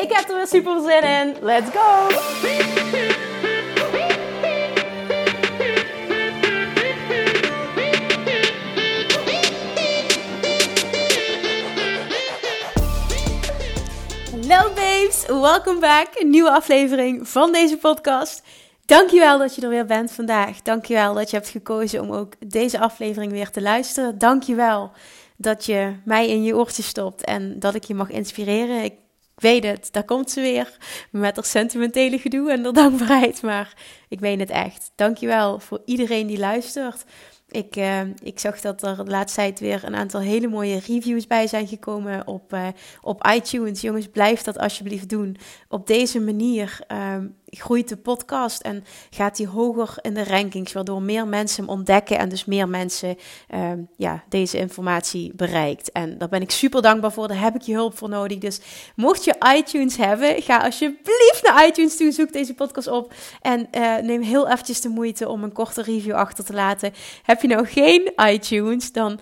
Ik heb er weer super zin in. Let's go! Hallo babes, welkom back. Een nieuwe aflevering van deze podcast. Dankjewel dat je er weer bent vandaag. Dankjewel dat je hebt gekozen om ook deze aflevering weer te luisteren. Dankjewel dat je mij in je oortje stopt en dat ik je mag inspireren. Weet het, daar komt ze weer. Met haar sentimentele gedoe en de dankbaarheid. Maar ik meen het echt. Dankjewel voor iedereen die luistert. Ik, uh, ik zag dat er de laatste tijd weer een aantal hele mooie reviews bij zijn gekomen op, uh, op iTunes. Jongens, blijf dat alsjeblieft doen. Op deze manier uh, groeit de podcast en gaat hij hoger in de rankings, waardoor meer mensen hem ontdekken en dus meer mensen ja, deze informatie bereikt. En daar ben ik super dankbaar voor. Daar heb ik je hulp voor nodig. Dus mocht je iTunes hebben, ga alsjeblieft naar iTunes toe, zoek deze podcast op en neem heel eventjes de moeite om een korte review achter te laten. Heb je nou geen iTunes, dan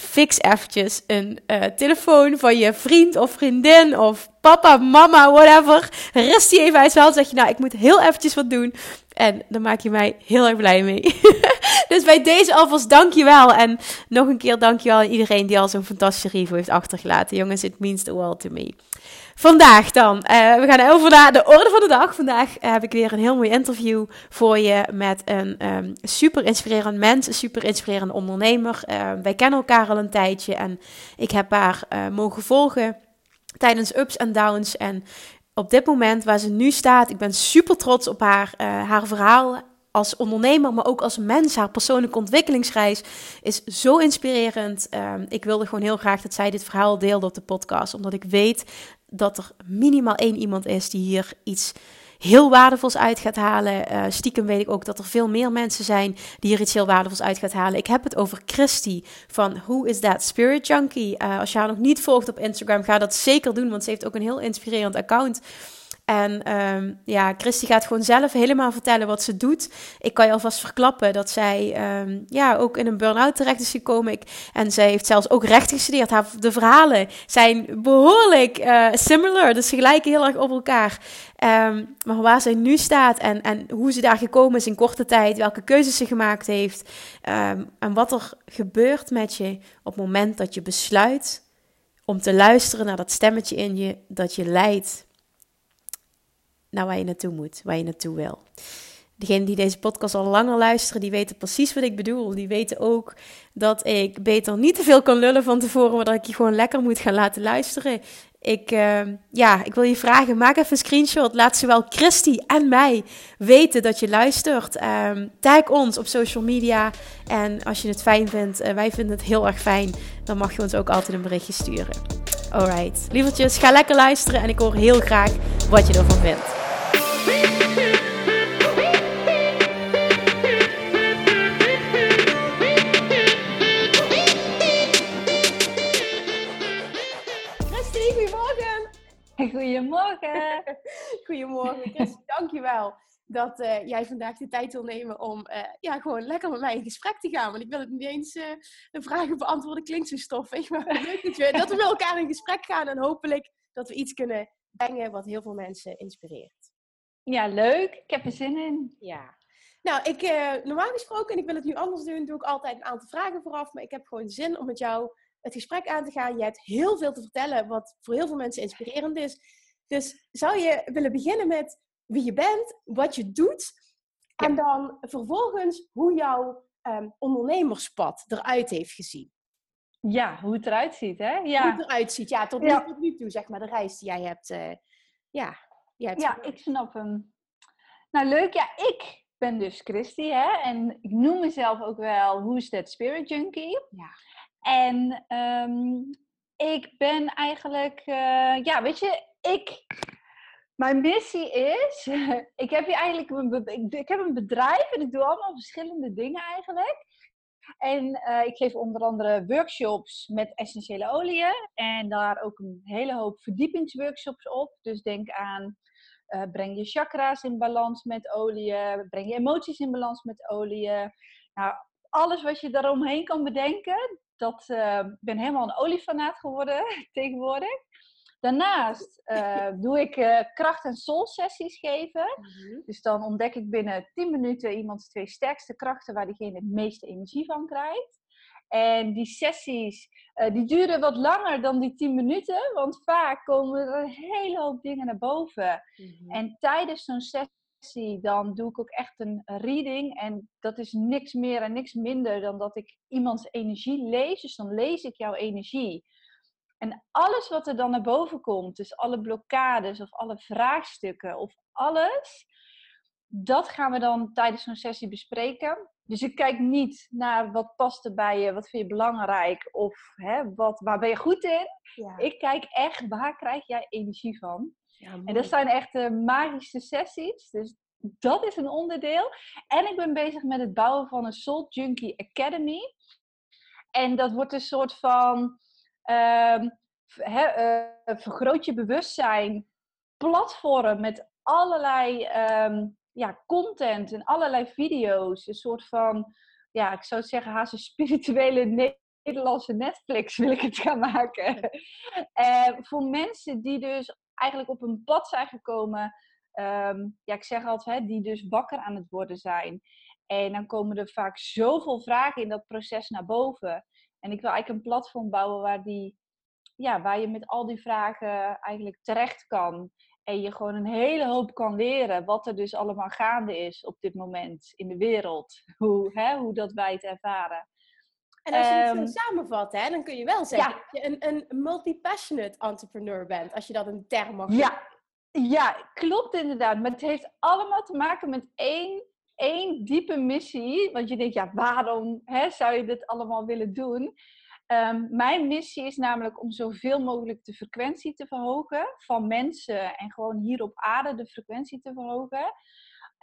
fix eventjes een uh, telefoon van je vriend of vriendin of papa, mama, whatever. Rest die even uit zijn zeg je, nou, ik moet heel eventjes wat doen. En dan maak je mij heel erg blij mee. dus bij deze alvast dankjewel. En nog een keer dankjewel aan iedereen die al zo'n fantastische review heeft achtergelaten. Jongens, it means the world to me. Vandaag dan. Uh, we gaan over naar de orde van de dag. Vandaag heb ik weer een heel mooi interview voor je met een um, super inspirerend mens, een super inspirerend ondernemer. Uh, wij kennen elkaar al een tijdje en ik heb haar mogen volgen tijdens ups en downs. En op dit moment waar ze nu staat, ik ben super trots op haar, haar verhaal als ondernemer, maar ook als mens. Haar persoonlijke ontwikkelingsreis is zo inspirerend. Um, ik wilde gewoon heel graag dat zij dit verhaal deelde op de podcast, omdat ik weet dat er minimaal één iemand is die hier iets heel waardevols uit gaat halen. Uh, stiekem weet ik ook dat er veel meer mensen zijn die hier iets heel waardevols uit gaat halen. Ik heb het over Christy van Who is That Spirit Junkie. Uh, als je haar nog niet volgt op Instagram, ga dat zeker doen, want ze heeft ook een heel inspirerend account. En um, ja, Christy gaat gewoon zelf helemaal vertellen wat ze doet. Ik kan je alvast verklappen dat zij um, ja, ook in een burn-out terecht is gekomen. En zij heeft zelfs ook recht gestudeerd. Haar, de verhalen zijn behoorlijk uh, similar, dus ze gelijken heel erg op elkaar. Um, maar waar zij nu staat en, en hoe ze daar gekomen is in korte tijd, welke keuzes ze gemaakt heeft en wat er gebeurt met je op het moment dat je besluit om te luisteren naar dat stemmetje in je dat je leidt naar waar je naartoe moet, waar je naartoe wil. Degenen die deze podcast al langer luisteren, die weten precies wat ik bedoel. Die weten ook dat ik beter niet te veel kan lullen van tevoren, maar dat ik je gewoon lekker moet gaan laten luisteren. Ik, uh, ja, ik wil je vragen, maak even een screenshot. Laat zowel Christy en mij weten dat je luistert. Um, tag ons op social media. En als je het fijn vindt, uh, wij vinden het heel erg fijn, dan mag je ons ook altijd een berichtje sturen. Alright, lievertjes, ga lekker luisteren en ik hoor heel graag wat je ervan vindt. Goedemorgen. Goedemorgen, Chris. Dankjewel dat uh, jij vandaag de tijd wil nemen om uh, ja, gewoon lekker met mij in gesprek te gaan. Want ik wil het niet eens uh, een vragen beantwoorden, klinkt zo stoffig. Maar we, dat we met elkaar in gesprek gaan en hopelijk dat we iets kunnen brengen wat heel veel mensen inspireert. Ja, leuk. Ik heb er zin in. Ja. Nou, ik, normaal gesproken, en ik wil het nu anders doen, doe ik altijd een aantal vragen vooraf. Maar ik heb gewoon zin om met jou het gesprek aan te gaan. Je hebt heel veel te vertellen, wat voor heel veel mensen inspirerend is. Dus zou je willen beginnen met wie je bent, wat je doet, en dan vervolgens hoe jouw um, ondernemerspad eruit heeft gezien? Ja, hoe het eruit ziet, hè? Ja. Hoe het eruit ziet, ja, tot, ja. Nu, tot nu toe, zeg maar, de reis die jij hebt. Uh, ja, hebt ja ik snap hem. Nou, leuk. Ja, ik ben dus Christy, hè? En ik noem mezelf ook wel Who's That Spirit Junkie. Ja. En um, ik ben eigenlijk, uh, ja, weet je, ik Mijn missie is, ik heb hier eigenlijk een, ik heb een bedrijf en ik doe allemaal verschillende dingen eigenlijk. En uh, ik geef onder andere workshops met essentiële oliën en daar ook een hele hoop verdiepingsworkshops op. Dus denk aan uh, breng je chakra's in balans met oliën, breng je emoties in balans met oliën. Nou, alles wat je daaromheen kan bedenken, dat uh, ben helemaal een oliefanaat geworden tegenwoordig. Daarnaast uh, doe ik uh, kracht- en soul-sessies geven. Mhm. Dus dan ontdek ik binnen 10 minuten iemands twee sterkste krachten waar diegene het meeste energie van krijgt. En die sessies, uh, die duren wat langer dan die 10 minuten, want vaak komen er een hele hoop dingen naar boven. Mhm. En tijdens zo'n sessie, dan doe ik ook echt een reading. En dat is niks meer en niks minder dan dat ik iemands energie lees. Dus dan lees ik jouw energie. En alles wat er dan naar boven komt, dus alle blokkades of alle vraagstukken of alles, dat gaan we dan tijdens zo'n sessie bespreken. Dus ik kijk niet naar wat past er bij je, wat vind je belangrijk of hè, wat, waar ben je goed in. Ik kijk echt waar krijg jij energie van. Ja, en dat zijn echt de magische sessies. Dus dat is een onderdeel. En ik ben bezig met het bouwen van een Soul Junkie Academy. En dat wordt een soort van Um, vergroot je bewustzijn, platform met allerlei um, ja, content en allerlei video's. Een soort van, ja, ik zou zeggen, haast een spirituele Nederlandse Netflix wil ik het gaan maken. uh, voor mensen die dus eigenlijk op een pad zijn gekomen. Ja, ik zeg altijd, die dus wakker aan het worden zijn. En dan komen er vaak zoveel vragen in dat proces naar boven. En ik wil eigenlijk een platform bouwen waar, die, ja, waar je met al die vragen eigenlijk terecht kan. En je gewoon een hele hoop kan leren wat er dus allemaal gaande is op dit moment in de wereld. Hoe, hè, hoe dat wij het ervaren. En als je het um, samenvat, hè, dan kun je wel zeggen dat je een, een multi-passionate entrepreneur bent. Als je dat een term mag ja. Ja, klopt inderdaad. Maar het heeft allemaal te maken met één één diepe missie. Want je denkt, ja, waarom hè, zou je dit allemaal willen doen? Um, mijn missie is namelijk om zoveel mogelijk de frequentie te verhogen van mensen en gewoon hier op aarde de frequentie te verhogen.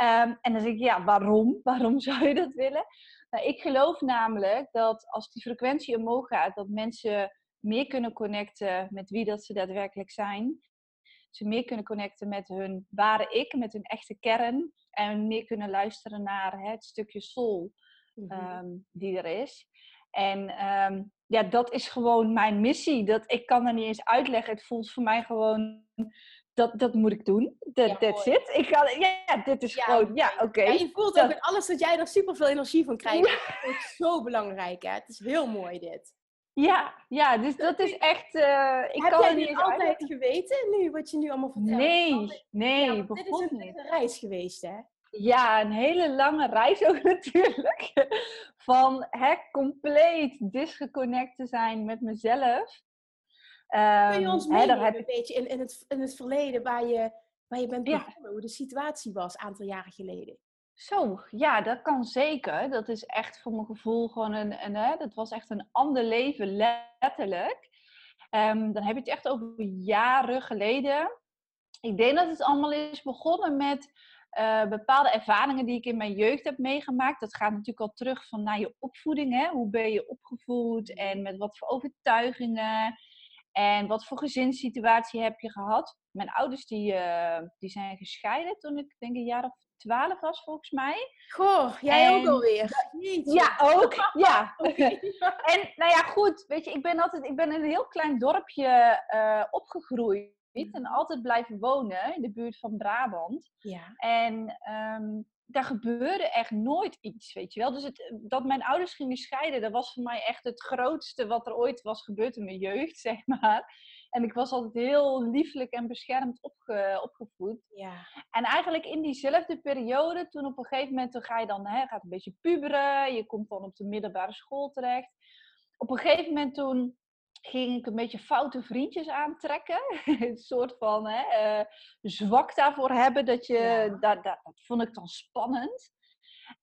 Um, en dan zeg ik, ja, waarom? Waarom zou je dat willen? Nou, ik geloof namelijk dat als die frequentie omhoog gaat, dat mensen meer kunnen connecten met wie dat ze daadwerkelijk zijn. Ze meer kunnen connecten met hun ware ik, met hun echte kern. En meer kunnen luisteren naar hè, het stukje soul um, die er is. En um, ja, dat is gewoon mijn missie. Dat, ik kan dat niet eens uitleggen. Het voelt voor mij gewoon dat, dat moet ik doen. Dat ja, that's it. Ik ja, dit is gewoon, ja, oké. Okay. je voelt ook in alles dat jij er super veel energie van krijgt. Dat is zo belangrijk, hè? Het is heel mooi, dit. Ja, ja, dus dat is echt. Uh, ik Heb kan jij niet altijd geweten nu wat je nu allemaal vertelt? Nee, nee, ja, dit is een, een reis geweest, hè? Ja, een hele lange reis ook natuurlijk. Van hè, compleet disgeconnect te zijn met mezelf. Um, Kun je ons meenemen heb... een beetje in, in, het, in het verleden waar je, waar je bent begonnen, hoe de situatie was een aantal jaren geleden? Zo, ja, dat kan zeker. Dat is echt voor mijn gevoel gewoon een, hè, dat was echt een ander leven, letterlijk. Um, dan heb je het echt over jaren geleden. Ik denk dat het allemaal is begonnen met uh, bepaalde ervaringen die ik in mijn jeugd heb meegemaakt. Dat gaat natuurlijk al terug van naar je opvoeding. Hè? Hoe ben je opgevoed en met wat voor overtuigingen en wat voor gezinssituatie heb je gehad. Mijn ouders die, uh, die zijn gescheiden toen ik denk een jaar of twaalf was volgens mij. Goh, jij en... ook alweer. Ja, ook. Ja. en nou ja, goed. Weet je, ik ben altijd, ik ben in een heel klein dorpje uh, opgegroeid. En altijd blijven wonen in de buurt van Brabant. Ja. En um, daar gebeurde echt nooit iets, weet je wel. Dus het, dat mijn ouders gingen scheiden, dat was voor mij echt het grootste wat er ooit was gebeurd in mijn jeugd, zeg maar. En ik was altijd heel lieflijk en beschermd opge, opgevoed. Ja. En eigenlijk in diezelfde periode, toen op een gegeven moment, toen ga je dan, hè, gaat een beetje puberen, je komt dan op de middelbare school terecht. Op een gegeven moment toen ging ik een beetje foute vriendjes aantrekken. een soort van hè, uh, zwak daarvoor hebben. Dat, je, dat, dat, dat, vond ik dan spannend.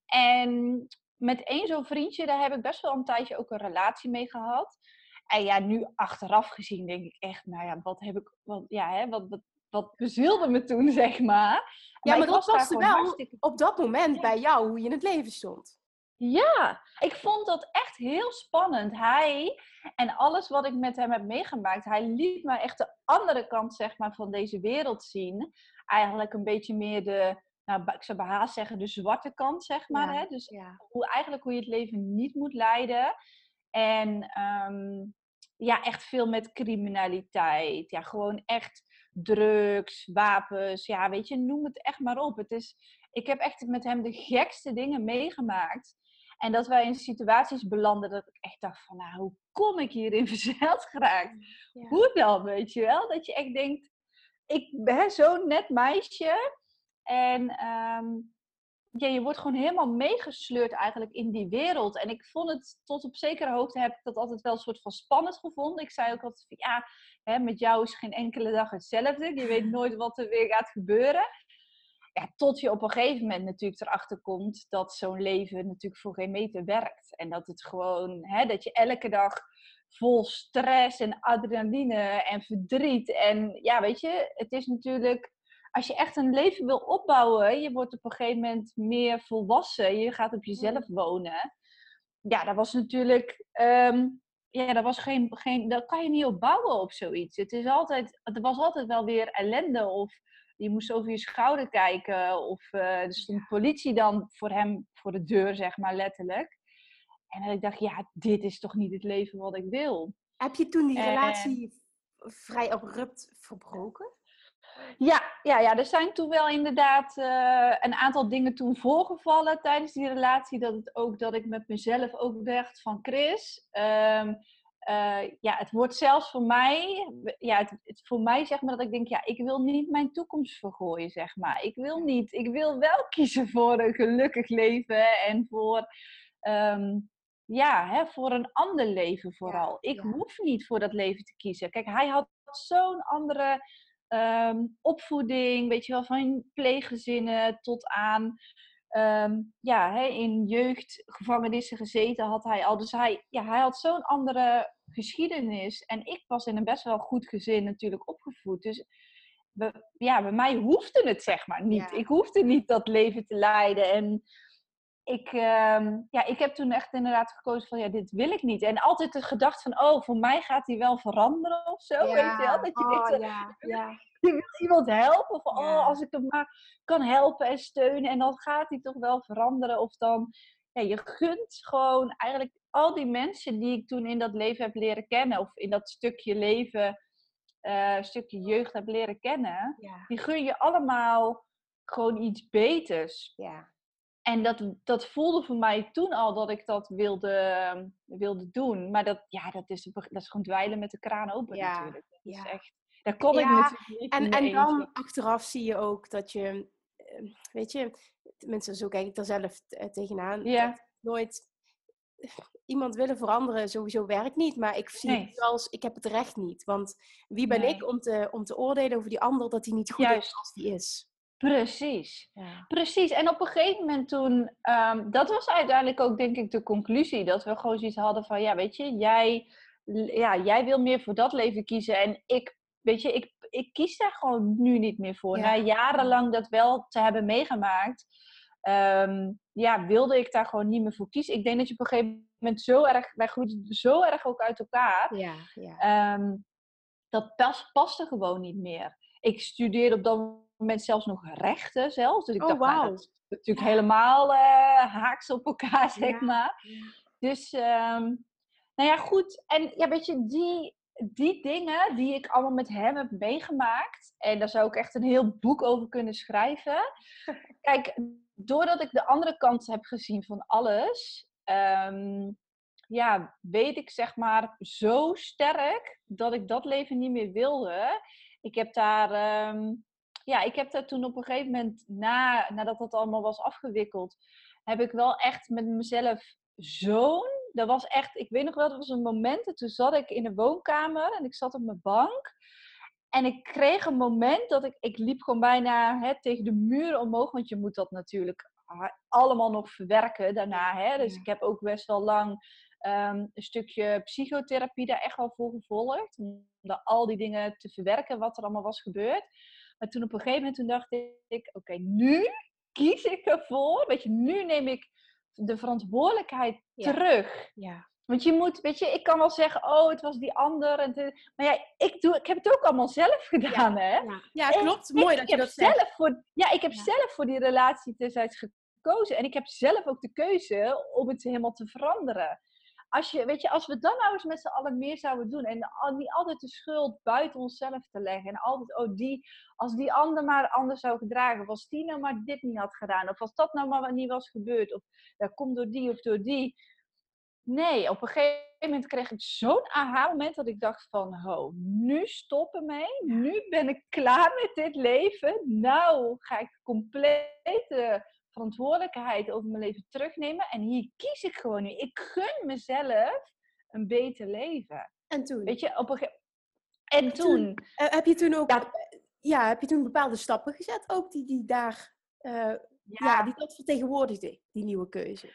En met één zo'n vriendje, daar heb ik best wel een tijdje ook een relatie mee gehad. En ja, nu achteraf gezien denk ik echt, nou ja, wat heb ik, wat, ja, hè, wat, wat, wat bezielde me toen, zeg maar. Ja, maar, dat was wel op dat moment bij jou hoe je in het leven stond. Ja, ik vond dat echt heel spannend. Hij en alles wat ik met hem heb meegemaakt, hij liet me echt de andere kant zeg maar, van deze wereld zien. Eigenlijk een beetje meer de, nou, ik zou bij zeggen, de zwarte kant, zeg maar. hè? Dus Hoe, eigenlijk hoe je het leven niet moet leiden. En ehm, ja, echt veel met criminaliteit. Ja, gewoon echt drugs, wapens. Ja, weet je, noem het echt maar op. Het is, ik heb echt met hem de gekste dingen meegemaakt. En dat wij in situaties belanden dat ik echt dacht van, nou, hoe kom ik hierin verzeild geraakt? Hoe dan, weet je wel? Dat je echt denkt, ik ben zo'n net meisje. En ehm, ja, je wordt gewoon helemaal meegesleurd eigenlijk in die wereld. En ik vond het, tot op zekere hoogte heb ik dat altijd wel een soort van spannend gevonden. Ik zei ook altijd, ja, hè, met jou is geen enkele dag hetzelfde. Je weet nooit wat er weer gaat gebeuren ja, tot je op een gegeven moment natuurlijk erachter komt dat zo'n leven natuurlijk voor geen meter werkt. En dat het gewoon, hè, dat je elke dag vol stress en adrenaline en verdriet. En ja, weet je, het is natuurlijk, als je echt een leven wil opbouwen, je wordt op een gegeven moment meer volwassen, je gaat op jezelf wonen. Ja, dat was natuurlijk, um, ja, dat was geen, geen, daar kan je niet op bouwen op zoiets. Het is altijd, er was altijd wel weer ellende of je moest over je schouder kijken. Of uh, er stond politie dan voor hem voor de deur, zeg maar, letterlijk. En dan ik dacht, ja, dit is toch niet het leven wat ik wil. Heb je toen die relatie vrij abrupt verbroken? Ja, ja, ja, er zijn toen wel inderdaad uh, een aantal dingen toen voorgevallen tijdens die relatie. Dat het ook dat ik met mezelf ook dacht van Chris, um, uh, ja, het wordt zelfs voor mij, ja, het, het, voor mij zeg maar dat ik denk, ja, ik wil niet mijn toekomst vergooien, zeg maar. Ik wil niet, ik wil wel kiezen voor een gelukkig leven en voor, um, ja, hè, voor een ander leven vooral. ik hoef niet voor dat leven te kiezen. Kijk, hij had zo'n andere um, opvoeding, weet je wel, van pleeggezinnen tot aan Ehm, ja, hè, in jeugdgevangenissen gezeten had hij al. Dus hij, ja, hij had zo'n andere geschiedenis. En ik was in een best wel goed gezin natuurlijk opgevoed. Dus ja, bij mij hoefde het zeg maar niet. Ik hoefde niet dat leven te leiden. En ik, ehm, ja, ik heb toen echt inderdaad gekozen van, ja, dit wil ik niet. En altijd de gedachte van, oh, voor mij gaat hij wel veranderen of zo, weet je wel? Dat je oh, ja, ja. je wil iemand helpen. Of oh, als ik hem maar kan helpen en steunen. En dan gaat hij toch wel veranderen. Of dan, ja, je gunt gewoon eigenlijk al die mensen die ik toen in dat leven heb leren kennen. Of in dat stukje leven, uh, stukje jeugd heb leren kennen. Die gun je allemaal gewoon iets beters. Ja. En dat, dat voelde voor mij toen al dat ik dat wilde, wilde doen. Maar dat, ja, dat, is, dat is gewoon dweilen met de kraan open natuurlijk. Dat is echt daar kon ik natuurlijk niet En, en dan achteraf zie je ook dat je, ehm, weet je, mensen, zo kijk ik er zelf eh, tegenaan. Ja. nooit iemand willen veranderen sowieso werkt niet. Maar ik zie het als, ik heb het recht niet. Want wie ben ik om te, om te oordelen over die ander dat hij niet goed is als die is? Precies, ja. precies. En op een gegeven moment toen, um, dat was uiteindelijk ook denk ik de conclusie, dat we gewoon zoiets hadden van, ja weet je, jij, ja, jij wil meer voor dat leven kiezen en ik weet je, ik, ik kies daar gewoon nu niet meer voor. Na jarenlang dat wel te hebben meegemaakt, ehm, ja, wilde ik daar gewoon niet meer voor kiezen. Ik denk dat je op een gegeven moment zo erg, wij groeien zo erg ook uit elkaar. Ja, ja. Um, dat pas, paste gewoon niet meer. Ik studeerde op dat moment zelfs nog rechten zelfs. Dus ik oh, dacht, wow. nou, dat is natuurlijk helemaal uh, haaks op elkaar, zeg maar. Dus, um, nou ja, goed. En ja, weet je, die, die dingen die ik allemaal met hem heb meegemaakt, en daar zou ik echt een heel boek over kunnen schrijven. Kijk, doordat ik de andere kant heb gezien van alles, um, ja, weet ik zeg maar zo sterk dat ik dat leven niet meer wilde. Ik heb daar, um, ja, ik heb daar toen op een gegeven moment, na, nadat dat allemaal was afgewikkeld, heb ik wel echt met mezelf zo'n dat was echt, ik weet nog wel, dat was een moment. Toen zat ik in de woonkamer en ik zat op mijn bank. En ik kreeg een moment dat ik, ik liep gewoon bijna hè, tegen de muur omhoog. Want je moet dat natuurlijk allemaal nog verwerken daarna. Hè? Dus ik heb ook best wel lang um, een stukje psychotherapie daar echt wel voor gevolgd. Om al die dingen te verwerken wat er allemaal was gebeurd. Maar toen op een gegeven moment toen dacht ik, oké, nu kies ik ervoor. Weet je, nu neem ik de verantwoordelijkheid terug. Ja. Want je moet, weet je, ik kan wel zeggen, oh, het was die ander. En maar ja, ik, doe, ik heb het ook allemaal zelf gedaan, ja. hè? Ja, ja klopt. Mooi dat je dat zelf zegt. Voor, ja, ik heb zelf voor die relatie destijds gekozen. En ik heb zelf ook de keuze om het helemaal te veranderen. Als, je, weet je, als we dan nou eens met z'n allen meer zouden doen. En niet altijd de schuld buiten onszelf te leggen. En altijd, oh, die, als die ander maar anders zou gedragen. Of als die nou maar dit niet had gedaan. Of als dat nou maar niet was gebeurd. Of dat komt door die of door die Nee, op een gegeven moment kreeg ik zo'n aha-moment dat ik dacht van, ho, nu stoppen mee. Nu ben ik klaar met dit leven. Nou ga ik complete verantwoordelijkheid over mijn leven terugnemen. En hier kies ik gewoon nu. Ik gun mezelf een beter leven. En toen? Weet je, op een gegeven En toen... Eh, heb je toen ook... Ja. ja. heb je toen bepaalde stappen gezet ook die, die daar... Uh, ja. ja, die dat vertegenwoordigde, die nieuwe keuze?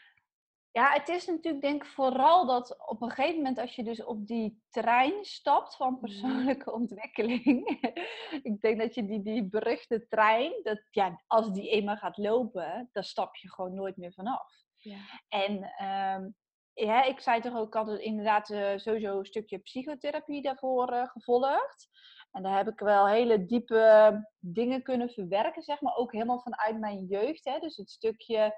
Ja, het is natuurlijk denk ik vooral dat op een gegeven moment als je dus op die trein stapt van mhm. persoonlijke ontwikkeling. ik denk dat je die, die beruchte trein, dat, ja, als die eenmaal gaat lopen, dan stap je gewoon nooit meer vanaf. Ja. En um, ja, ik zei toch ook, had inderdaad uh, sowieso een stukje psychotherapie daarvoor uh, gevolgd. En daar heb ik wel hele diepe dingen kunnen verwerken, zeg maar. Ook helemaal vanuit mijn jeugd. Hè? Dus het stukje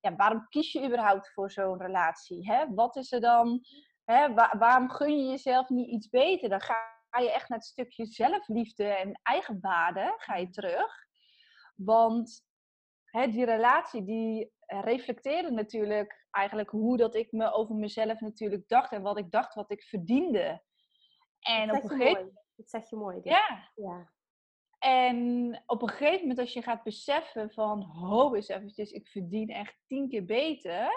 ja, waarom kies je überhaupt voor zo'n relatie? Hè? Wat is er dan? Hè? waarom gun je jezelf niet iets beter? Dan ga je echt naar het stukje zelfliefde en eigenwaarde ga je terug. Want hè, die relatie die reflecteerde natuurlijk eigenlijk hoe dat ik me over mezelf natuurlijk dacht en wat ik dacht wat ik verdiende. En op een gegeven moment. Dat zeg je mooi. Ja. ja. En op een gegeven moment als je gaat beseffen van, ho eens eventjes, ik verdien echt tien keer beter.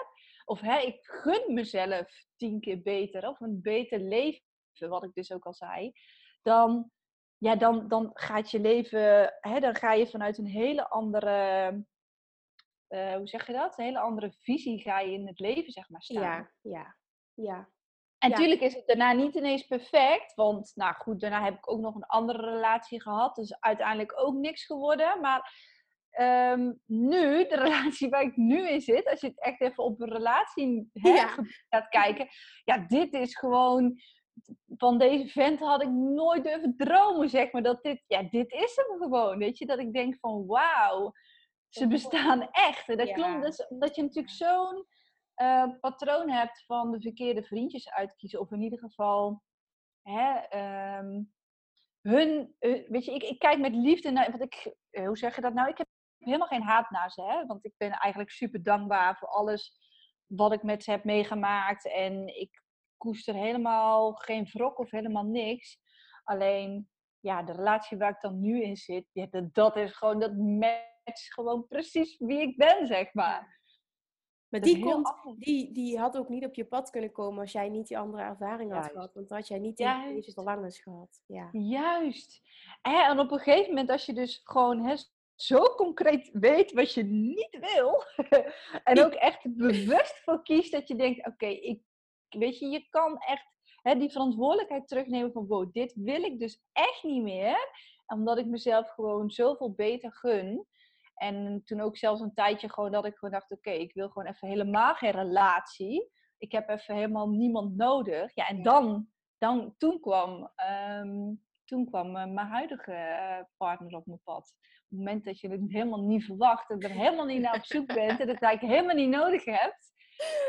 Of hè, ik gun mezelf tien keer beter. Of een beter leven, wat ik dus ook al zei. Dan, ja, dan, dan gaat je leven, hè, dan ga je vanuit een hele andere, uh, hoe zeg je dat? Een hele andere visie ga je in het leven, zeg maar, staan. Ja, ja, ja. En natuurlijk is het daarna niet ineens perfect. Want, nou goed, daarna heb ik ook nog een andere relatie gehad. Dus uiteindelijk ook niks geworden. Maar ehm, nu, de relatie waar ik nu in zit, als je het echt even op een relatie hè, gaat kijken. Ja, dit is gewoon. Van deze vent had ik nooit durven dromen, zeg maar. Dat dit, ja, dit is hem gewoon. Weet je, dat ik denk van wauw, ze bestaan echt. En dat ja. klopt, dus, dat je natuurlijk zo'n uh, patroon hebt van de verkeerde vriendjes uitkiezen. Of in ieder geval hè, ehm, hun, uh, weet je, ik, ik, kijk met liefde naar, want ik, uh, hoe zeg je dat nou? Ik heb helemaal geen haat naar ze, hè? want ik ben eigenlijk super dankbaar voor alles wat ik met ze heb meegemaakt. En ik koester helemaal geen wrok of helemaal niks. Alleen, ja, de relatie waar ik dan nu in zit, dat, dat is gewoon, dat matcht gewoon precies wie ik ben, zeg maar. Maar die, komt, die, die had ook niet op je pad kunnen komen als jij niet die andere ervaring had gehad. Want dan had jij niet die, deze verlangens gehad. Ja. Juist. En op een gegeven moment, als je dus gewoon hè, zo concreet weet wat je niet wil. en ook echt bewust voor kiest dat je denkt, oké, ik weet je, je kan echt hè, die verantwoordelijkheid terugnemen van, wow, dit wil ik dus echt niet meer. Omdat ik mezelf gewoon zoveel beter gun. En toen ook zelfs een tijdje gewoon dat ik gewoon dacht, oké, ik wil gewoon even helemaal geen relatie. Ik heb even helemaal niemand nodig. Ja, en dan, dan toen kwam, ehm, toen kwam uh, mijn huidige uh, partner op mijn pad. Op het moment dat je het helemaal niet verwacht, en er helemaal niet naar op zoek bent en dat eigenlijk helemaal niet nodig hebt.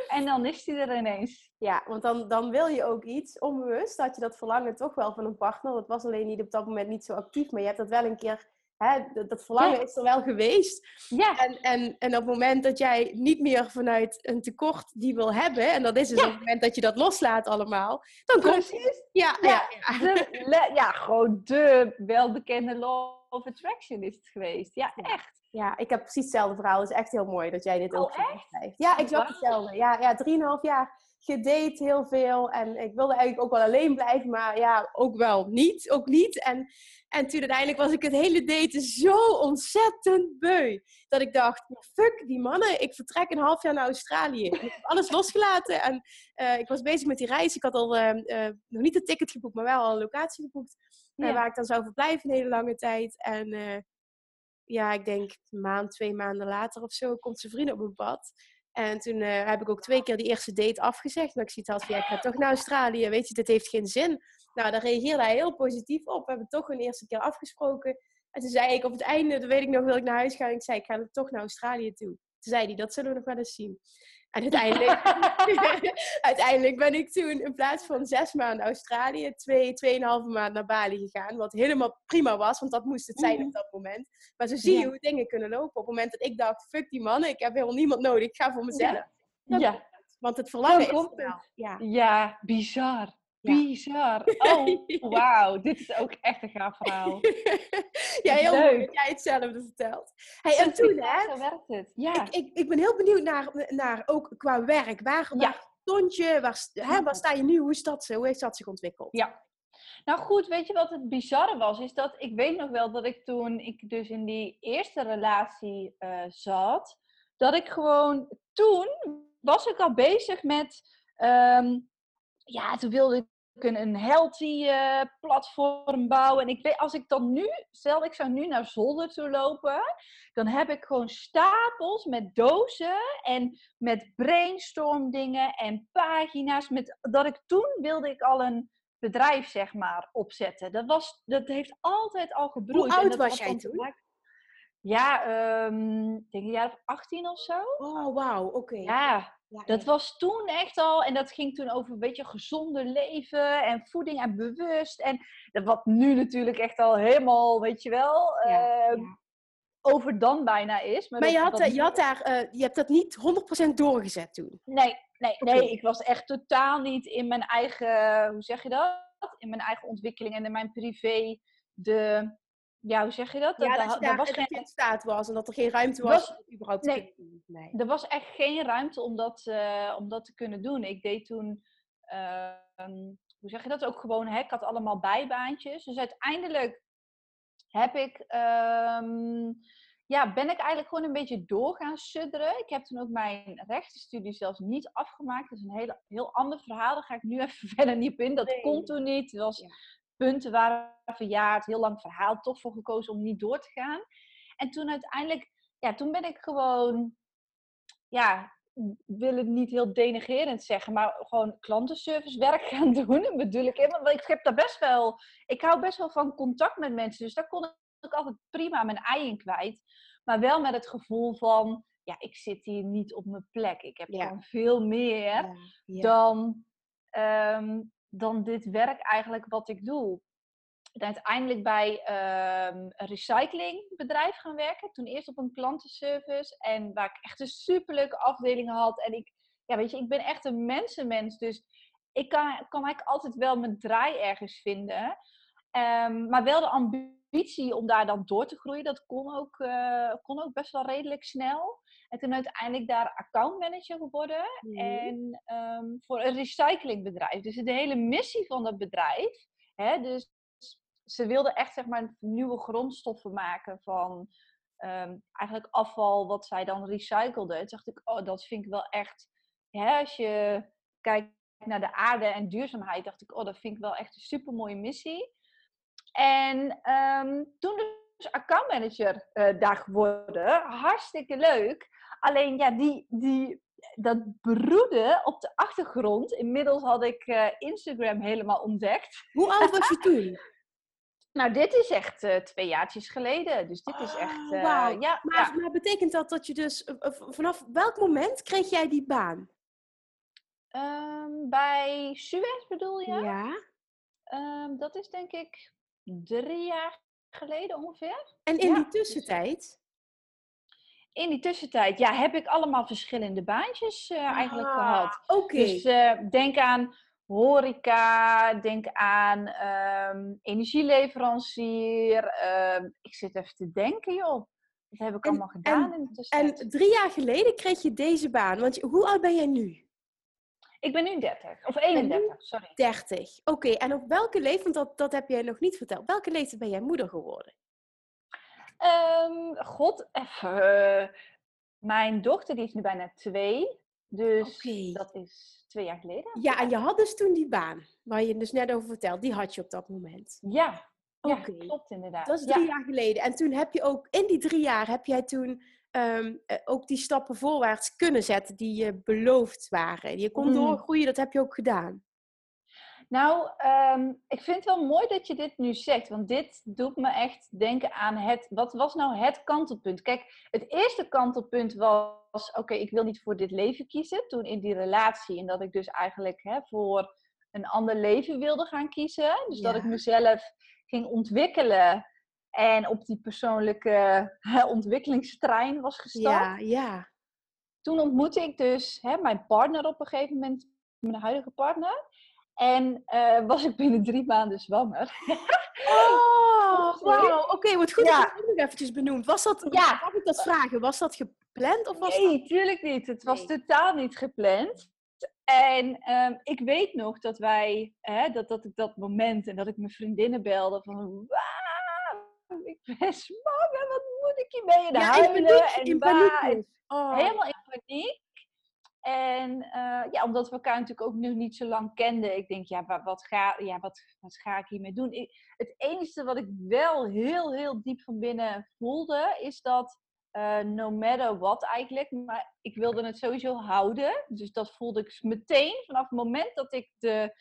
En dan is die er ineens. Ja, want dan, dan wil je ook iets onbewust. Had je dat verlangen toch wel van een partner. Dat was alleen niet op dat moment niet zo actief. Maar je hebt dat wel een keer hè, dat, verlangen is er wel geweest. Ja. En, en, en op het moment dat jij niet meer vanuit een tekort die wil hebben, en dat is dus op het moment dat je dat loslaat allemaal, dan komt het. Ja, ja, ja. ja, gewoon de welbekende law of attraction is het geweest. Ja, echt. Ja, ik heb precies hetzelfde verhaal. Het is echt heel mooi dat jij dit ook oh, echt? Schrijft. Ja, exact hetzelfde. Ja, ja, drieënhalf jaar gedate heel veel. En ik wilde eigenlijk ook wel alleen blijven, maar ja, ook wel niet. Ook niet. En, en toen uiteindelijk was ik het hele daten zo ontzettend beu. Dat ik dacht, fuck die mannen. Ik vertrek een half jaar naar Australië. ik heb alles losgelaten. En uh, ik was bezig met die reis. Ik had al uh, uh, nog niet een ticket geboekt, maar wel al een locatie geboekt. Ja. waar ik dan zou verblijven een hele lange tijd. En ja, ik denk een maand, twee maanden later of zo, komt zijn vriend op mijn pad. En toen uh, heb ik ook twee keer die eerste date afgezegd. Maar ik zie het ja, ik ga toch naar Australië. Weet je, dit heeft geen zin. Nou, daar reageerde hij heel positief op. We hebben toch een eerste keer afgesproken. En toen zei ik op het einde, dan weet ik nog, wil ik naar huis gaan. Ik zei, ik ga toch naar Australië toe. Toen zei hij, dat zullen we nog wel eens zien. En uiteindelijk, uiteindelijk ben ik toen in plaats van zes maanden Australië, twee, tweeënhalve maand naar Bali gegaan. Wat helemaal prima was, want dat moest het zijn op mhm. dat moment. Maar zo zie je hoe dingen kunnen lopen. Op het moment dat ik dacht, fuck die mannen, ik heb helemaal niemand nodig, ik ga voor mezelf. Ja. ja. Want het verlangen is wel. Ja. ja, bizar. Bizar. Oh, wauw. Dit is ook echt een gaaf verhaal. ja, heel leuk dat jij hetzelfde vertelt. Hey, en toen, hè? Zo werkt het. Ja. Ik, ik, ik ben heel benieuwd naar, naar ook qua werk. Waar, ja. waar stond je? Waar, hè, waar sta je nu? Hoe, is dat, hoe heeft dat zich ontwikkeld? Ja. Nou goed, weet je wat het bizarre was? Is dat ik weet nog wel dat ik toen ik dus in die eerste relatie uh, zat, dat ik gewoon toen was ik al bezig met. Um, ja, toen wilde ik een, een healthy uh, platform bouwen. En ik weet, als ik dan nu, stel ik zou nu naar Zolder toe lopen, dan heb ik gewoon stapels met dozen en met brainstorm dingen en pagina's. Met, dat ik toen wilde ik al een bedrijf, zeg maar, opzetten. Dat, was, dat heeft altijd al gebroeid. Hoe oud was jij toen? Ja, um, ik denk een jaar of 18 of zo. Oh, wauw, oké. Ja, dat was toen echt al, en dat ging toen over een beetje gezonder leven en voeding en bewust. En wat nu natuurlijk echt al helemaal, weet je wel, uh, over dan bijna is. Maar, maar je, had, je, had daar, uh, je hebt dat niet 100% doorgezet toen? Nee, nee, nee, ik was echt totaal niet in mijn eigen, hoe zeg je dat? In mijn eigen ontwikkeling en in mijn privé de ja, hoe zeg je dat? Ja, dat, dat, was geen in staat was en dat er geen ruimte was, was om überhaupt nee, te doen. Nee, er was echt geen ruimte om dat, uh, om dat te kunnen doen. Ik deed toen, uh, hoe zeg je dat, ook gewoon, hè, ik had allemaal bijbaantjes. Dus uiteindelijk heb ik, um, ja, ben ik eigenlijk gewoon een beetje door gaan sudderen. Ik heb toen ook mijn rechtenstudie zelfs niet afgemaakt. Dat is een hele, heel ander verhaal, daar ga ik nu even verder niet op in. Dat nee. kon toen niet. Het was punten waren verjaard, heel lang verhaal, toch voor gekozen om niet door te gaan. En toen uiteindelijk, ja, toen ben ik gewoon, ja, wil het niet heel denigerend zeggen, maar gewoon klantenservicewerk gaan doen. Dat bedoel ik Want ik heb daar best wel, ik hou best wel van contact met mensen, dus daar kon ik altijd prima mijn ei in kwijt. Maar wel met het gevoel van, ja, ik zit hier niet op mijn plek. Ik heb gewoon veel meer dan ehm, dan dit werk eigenlijk wat ik doe. En uiteindelijk bij um, een recyclingbedrijf gaan werken. Toen eerst op een klantenservice. En waar ik echt een superleuke afdeling had. En ik, ja, weet je, ik ben echt een mensenmens. Dus ik kan, kan eigenlijk altijd wel mijn draai ergens vinden. Um, maar wel de ambitie om daar dan door te groeien, dat kon ook, uh, kon ook best wel redelijk snel. En toen uiteindelijk daar accountmanager geworden. Mhm. En um, voor een recyclingbedrijf. Dus de hele missie van dat bedrijf. Hè, dus ze wilden echt zeg maar nieuwe grondstoffen maken van um, eigenlijk afval wat zij dan recycleden. Toen dacht ik, oh, dat vind ik wel echt. Hè, als je kijkt naar de aarde en duurzaamheid, dacht ik, oh, dat vind ik wel echt een super mooie missie. En um, toen dus accountmanager uh, daar geworden. Hartstikke leuk. Alleen ja, die, die, dat broeden op de achtergrond. Inmiddels had ik uh, Instagram helemaal ontdekt. Hoe oud was je toen? nou, dit is echt uh, twee jaartjes geleden. Dus dit is echt. Uh, ja, maar, maar, betekent dat dat je dus. vanaf welk moment kreeg jij die baan? Um, bij Suez bedoel je? Ja. Um, dat is denk ik drie jaar geleden ongeveer. En in die tussentijd? In die tussentijd ja, heb ik allemaal verschillende baantjes uh, eigenlijk ah, gehad. Oké. Dus uh, denk aan horeca, denk aan um, energieleverancier. Uh, ik zit even te denken, joh. Dat heb ik allemaal gedaan. En, en drie jaar geleden kreeg je deze baan. Want hoe oud ben jij nu? Ik ben nu 30, of 31, sorry. 30, oké. En op welke leeftijd, want dat, dat heb jij nog niet verteld, welke leeftijd ben jij moeder geworden? Um, God, even. mijn dochter die is nu bijna twee. Dus dat is twee jaar geleden. Ja, en je had dus toen die baan, waar je dus net over vertelt, die had je op dat moment. Ja, ja klopt inderdaad. Dat is drie jaar geleden. En toen heb je ook, in die drie jaar heb jij toen um, ook die stappen voorwaarts kunnen zetten die je beloofd waren. Je kon mm. doorgroeien, dat heb je ook gedaan. Nou, um, ik vind het wel mooi dat je dit nu zegt, want dit doet me echt denken aan het, wat was nou het kantelpunt? Kijk, het eerste kantelpunt was, oké, ik wil niet voor dit leven kiezen, toen in die relatie, en dat ik dus eigenlijk hè, voor een ander leven wilde gaan kiezen. Dus dat ik mezelf ging ontwikkelen en op die persoonlijke ontwikkelingstrein was gestapt. Ja, ja. Toen ontmoette ik dus hè, mijn partner op een gegeven moment, mijn huidige partner. En uh, was ik binnen drie maanden zwanger. Oh, wauw. Oké, okay, wat goed ja. dat je het nog eventjes benoemd. Was dat, ja. mag ik dat vragen, was dat gepland? Of was nee, tuurlijk niet. Het was totaal niet gepland. En um, ik weet nog dat wij, hè, dat, dat ik dat moment en dat ik mijn vriendinnen belde van ik ben zwanger, wat moet ik hiermee? En ja, huilen en in paniek. Oh. Helemaal in paniek. En uh, ja, omdat we elkaar natuurlijk ook nog niet zo lang kenden. Ik denk, ja, wat ga, ja, wat, wat ga ik hiermee doen? Ik, het enige wat ik wel heel, heel diep van binnen voelde, is dat uh, no matter what eigenlijk, maar ik wilde het sowieso houden. Dus dat voelde ik meteen vanaf het moment dat ik de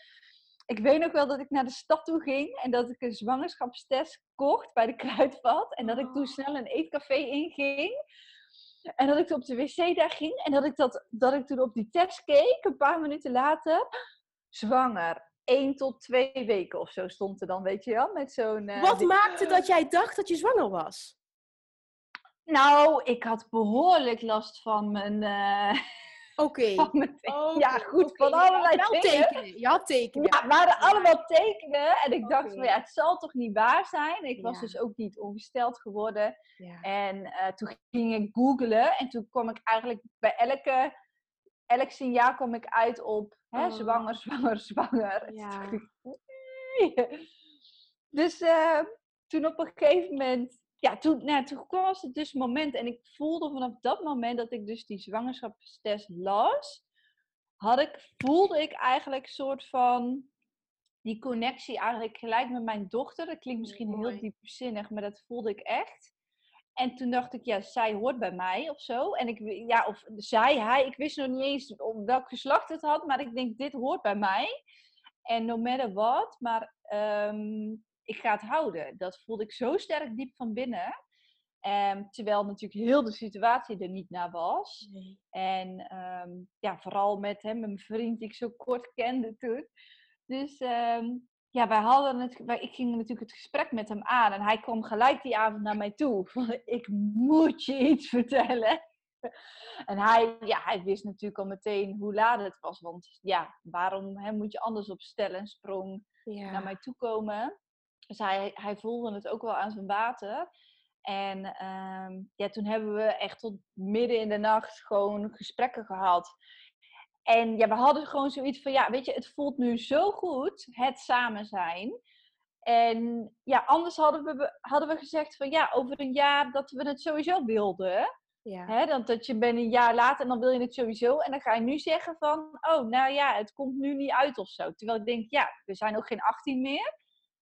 ik weet nog wel dat ik naar de stad toe ging en dat ik een zwangerschapstest kocht bij de kruidvat. En dat ik toen oh. snel een eetcafé inging. En dat ik op de wc daar ging en dat ik, dat, dat ik toen op die test keek, een paar minuten later, zwanger. 1 tot 2 weken of zo stond er dan, weet je wel, met zo'n... Uh, Wat maakte dat jij dacht dat je zwanger was? Nou, ik had behoorlijk last van mijn... Uh, Oké. ja, goed, van allerlei je tekenen. Je had tekenen. Ja, het waren allemaal tekenen. En ik dacht van ja, het zal toch niet waar zijn. Ik was dus ook niet ongesteld geworden. En uh, toen ging ik googlen. En toen kwam ik eigenlijk bij elke, elk signaal kwam ik uit op hè, oh. zwanger, zwanger, zwanger. Ja. dus uh, toen op een gegeven moment ja, toen, nou, toen was het dus moment. En ik voelde vanaf dat moment dat ik dus die zwangerschapstest las, had ik, voelde ik eigenlijk een soort van die connectie eigenlijk gelijk met mijn dochter. Dat klinkt misschien heel diepzinnig, maar dat voelde ik echt. En toen dacht ik, ja, zij hoort bij mij of zo. En ik, ja, of zij, hij, ik wist nog niet eens op welk geslacht het had, maar ik denk, dit hoort bij mij. En no matter what, maar um, ik ga het houden. Dat voelde ik zo sterk diep van binnen. Um, terwijl natuurlijk heel de situatie er niet naar was. En um, ja, vooral met hem, mijn vriend die ik zo kort kende toen. Dus um, ja, wij hadden het, wij, ik ging natuurlijk het gesprek met hem aan. En hij kwam gelijk die avond naar mij toe. Van, ik moet je iets vertellen. En hij, ja, hij wist natuurlijk al meteen hoe laat het was. Want ja, waarom hè, moet je anders op stellen sprong naar mij toe komen? Dus hij, hij voelde het ook wel aan zijn water. En ehm, ja, toen hebben we echt tot midden in de nacht gewoon gesprekken gehad. En ja, we hadden gewoon zoiets van, ja, weet je, het voelt nu zo goed, het samen zijn. En ja, anders hadden we, hadden we gezegd van, ja, over een jaar dat we het sowieso wilden. Ja. Hè, dat, dat je bent een jaar later en dan wil je het sowieso. En dan ga je nu zeggen van, oh, nou ja, het komt nu niet uit of zo. Terwijl ik denk, ja, we zijn nog geen 18 meer.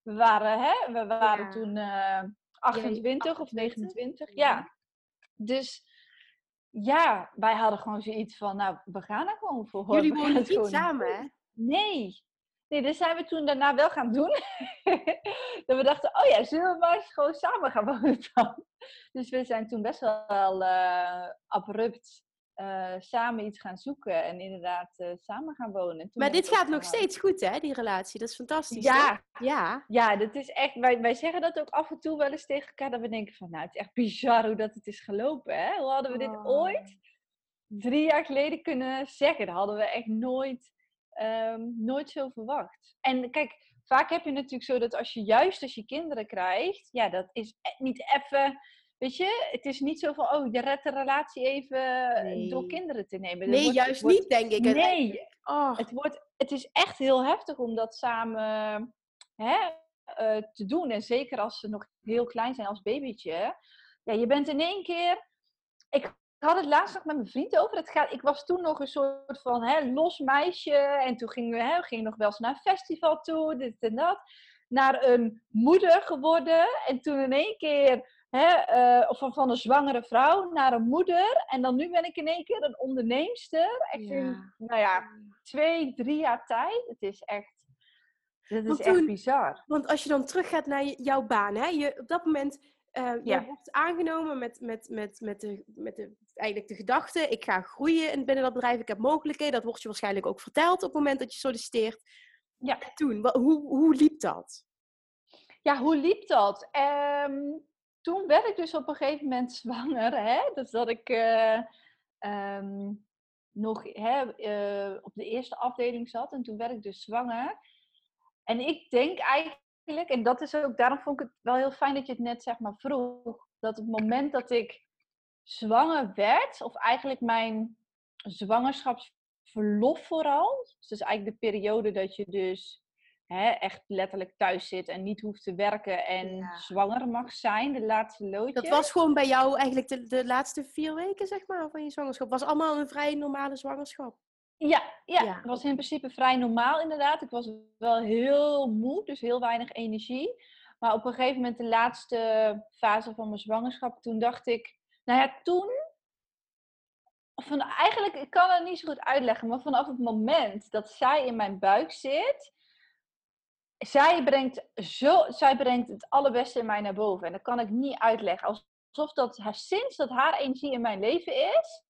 We waren, hè, we waren toen uh, eh, 28 of 29. Ja. Dus ja, wij hadden gewoon zoiets van, nou, we gaan er gewoon voor. Jullie wonen niet samen, hè? Nee. Nee, dat zijn we toen daarna wel gaan doen. dat we dachten, oh ja, zullen we maar eens gewoon samen gaan wonen dan? Dus we zijn toen best wel uh, abrupt uh, samen iets gaan zoeken en inderdaad uh, samen gaan wonen. maar dit gaat nog steeds goed, hè, die relatie? Dat is fantastisch. Ja, ja. ja dat is echt. Wij, wij zeggen dat ook af en toe wel eens tegen elkaar, dat we denken van, nou, het is echt bizar hoe dat het is gelopen, hè? Hoe hadden we dit oh. ooit drie jaar geleden kunnen zeggen? Dat hadden we echt nooit, um, nooit zo verwacht. En kijk, vaak heb je natuurlijk zo dat als je juist als je kinderen krijgt, ja, dat is e-, niet even weet je, het is niet zo van, oh, je redt de relatie even door kinderen te nemen. Nee, juist niet, denk ik. Nee, oh. het, wordt, het is echt heel heftig om dat samen hè, uh, te doen. En zeker als ze nog heel klein zijn als babytje. Ja, je bent in één keer... Ik had het laatst nog met mijn vriend over. Het gaat, ik was toen nog een soort van hè, los meisje. En toen gingen we, hè, we gingen nog wel eens naar een festival toe, dit en dat. Naar een moeder geworden. En toen in één keer... Hè, uh, of van, van een zwangere vrouw naar een moeder. En dan nu ben ik in één keer een onderneemster. Echt ja. in, nou ja, twee, drie jaar tijd. Het is echt dat is echt bizar. Want als je dan teruggaat naar jouw baan, hè, je, op dat moment uh, je wordt aangenomen met, met, met, met, de, met de, eigenlijk de gedachte, ik ga groeien binnen dat bedrijf, ik heb mogelijkheden. Dat wordt je waarschijnlijk ook verteld op het moment dat je solliciteert. Ja. toen, hoe, hoe liep dat? Ja, hoe liep dat? Um, toen werd ik dus op een gegeven moment zwanger. Hè? Dus dat ik uh, um, nog hè, uh, op de eerste afdeling zat. En toen werd ik dus zwanger. En ik denk eigenlijk, en dat is ook, daarom vond ik het wel heel fijn dat je het net zeg maar vroeg, dat het moment dat ik zwanger werd, of eigenlijk mijn zwangerschapsverlof vooral, dus eigenlijk de periode dat je dus hè, echt letterlijk thuis zit en niet hoeft te werken en zwanger mag zijn, de laatste loodje. Dat was gewoon bij jou eigenlijk de, de laatste vier weken, zeg maar, van je zwangerschap. Was allemaal een vrij normale zwangerschap. Ja, ja, het was in principe vrij normaal inderdaad. Ik was wel heel moe, dus heel weinig energie. Maar op een gegeven moment, de laatste fase van mijn zwangerschap, toen dacht ik, nou ja, toen, van, eigenlijk, ik kan het niet zo goed uitleggen, maar vanaf het moment dat zij in mijn buik zit, zij brengt, zo, zij brengt het allerbeste in mij naar boven. En dat kan ik niet uitleggen. Alsof dat, sinds dat haar energie in mijn leven is,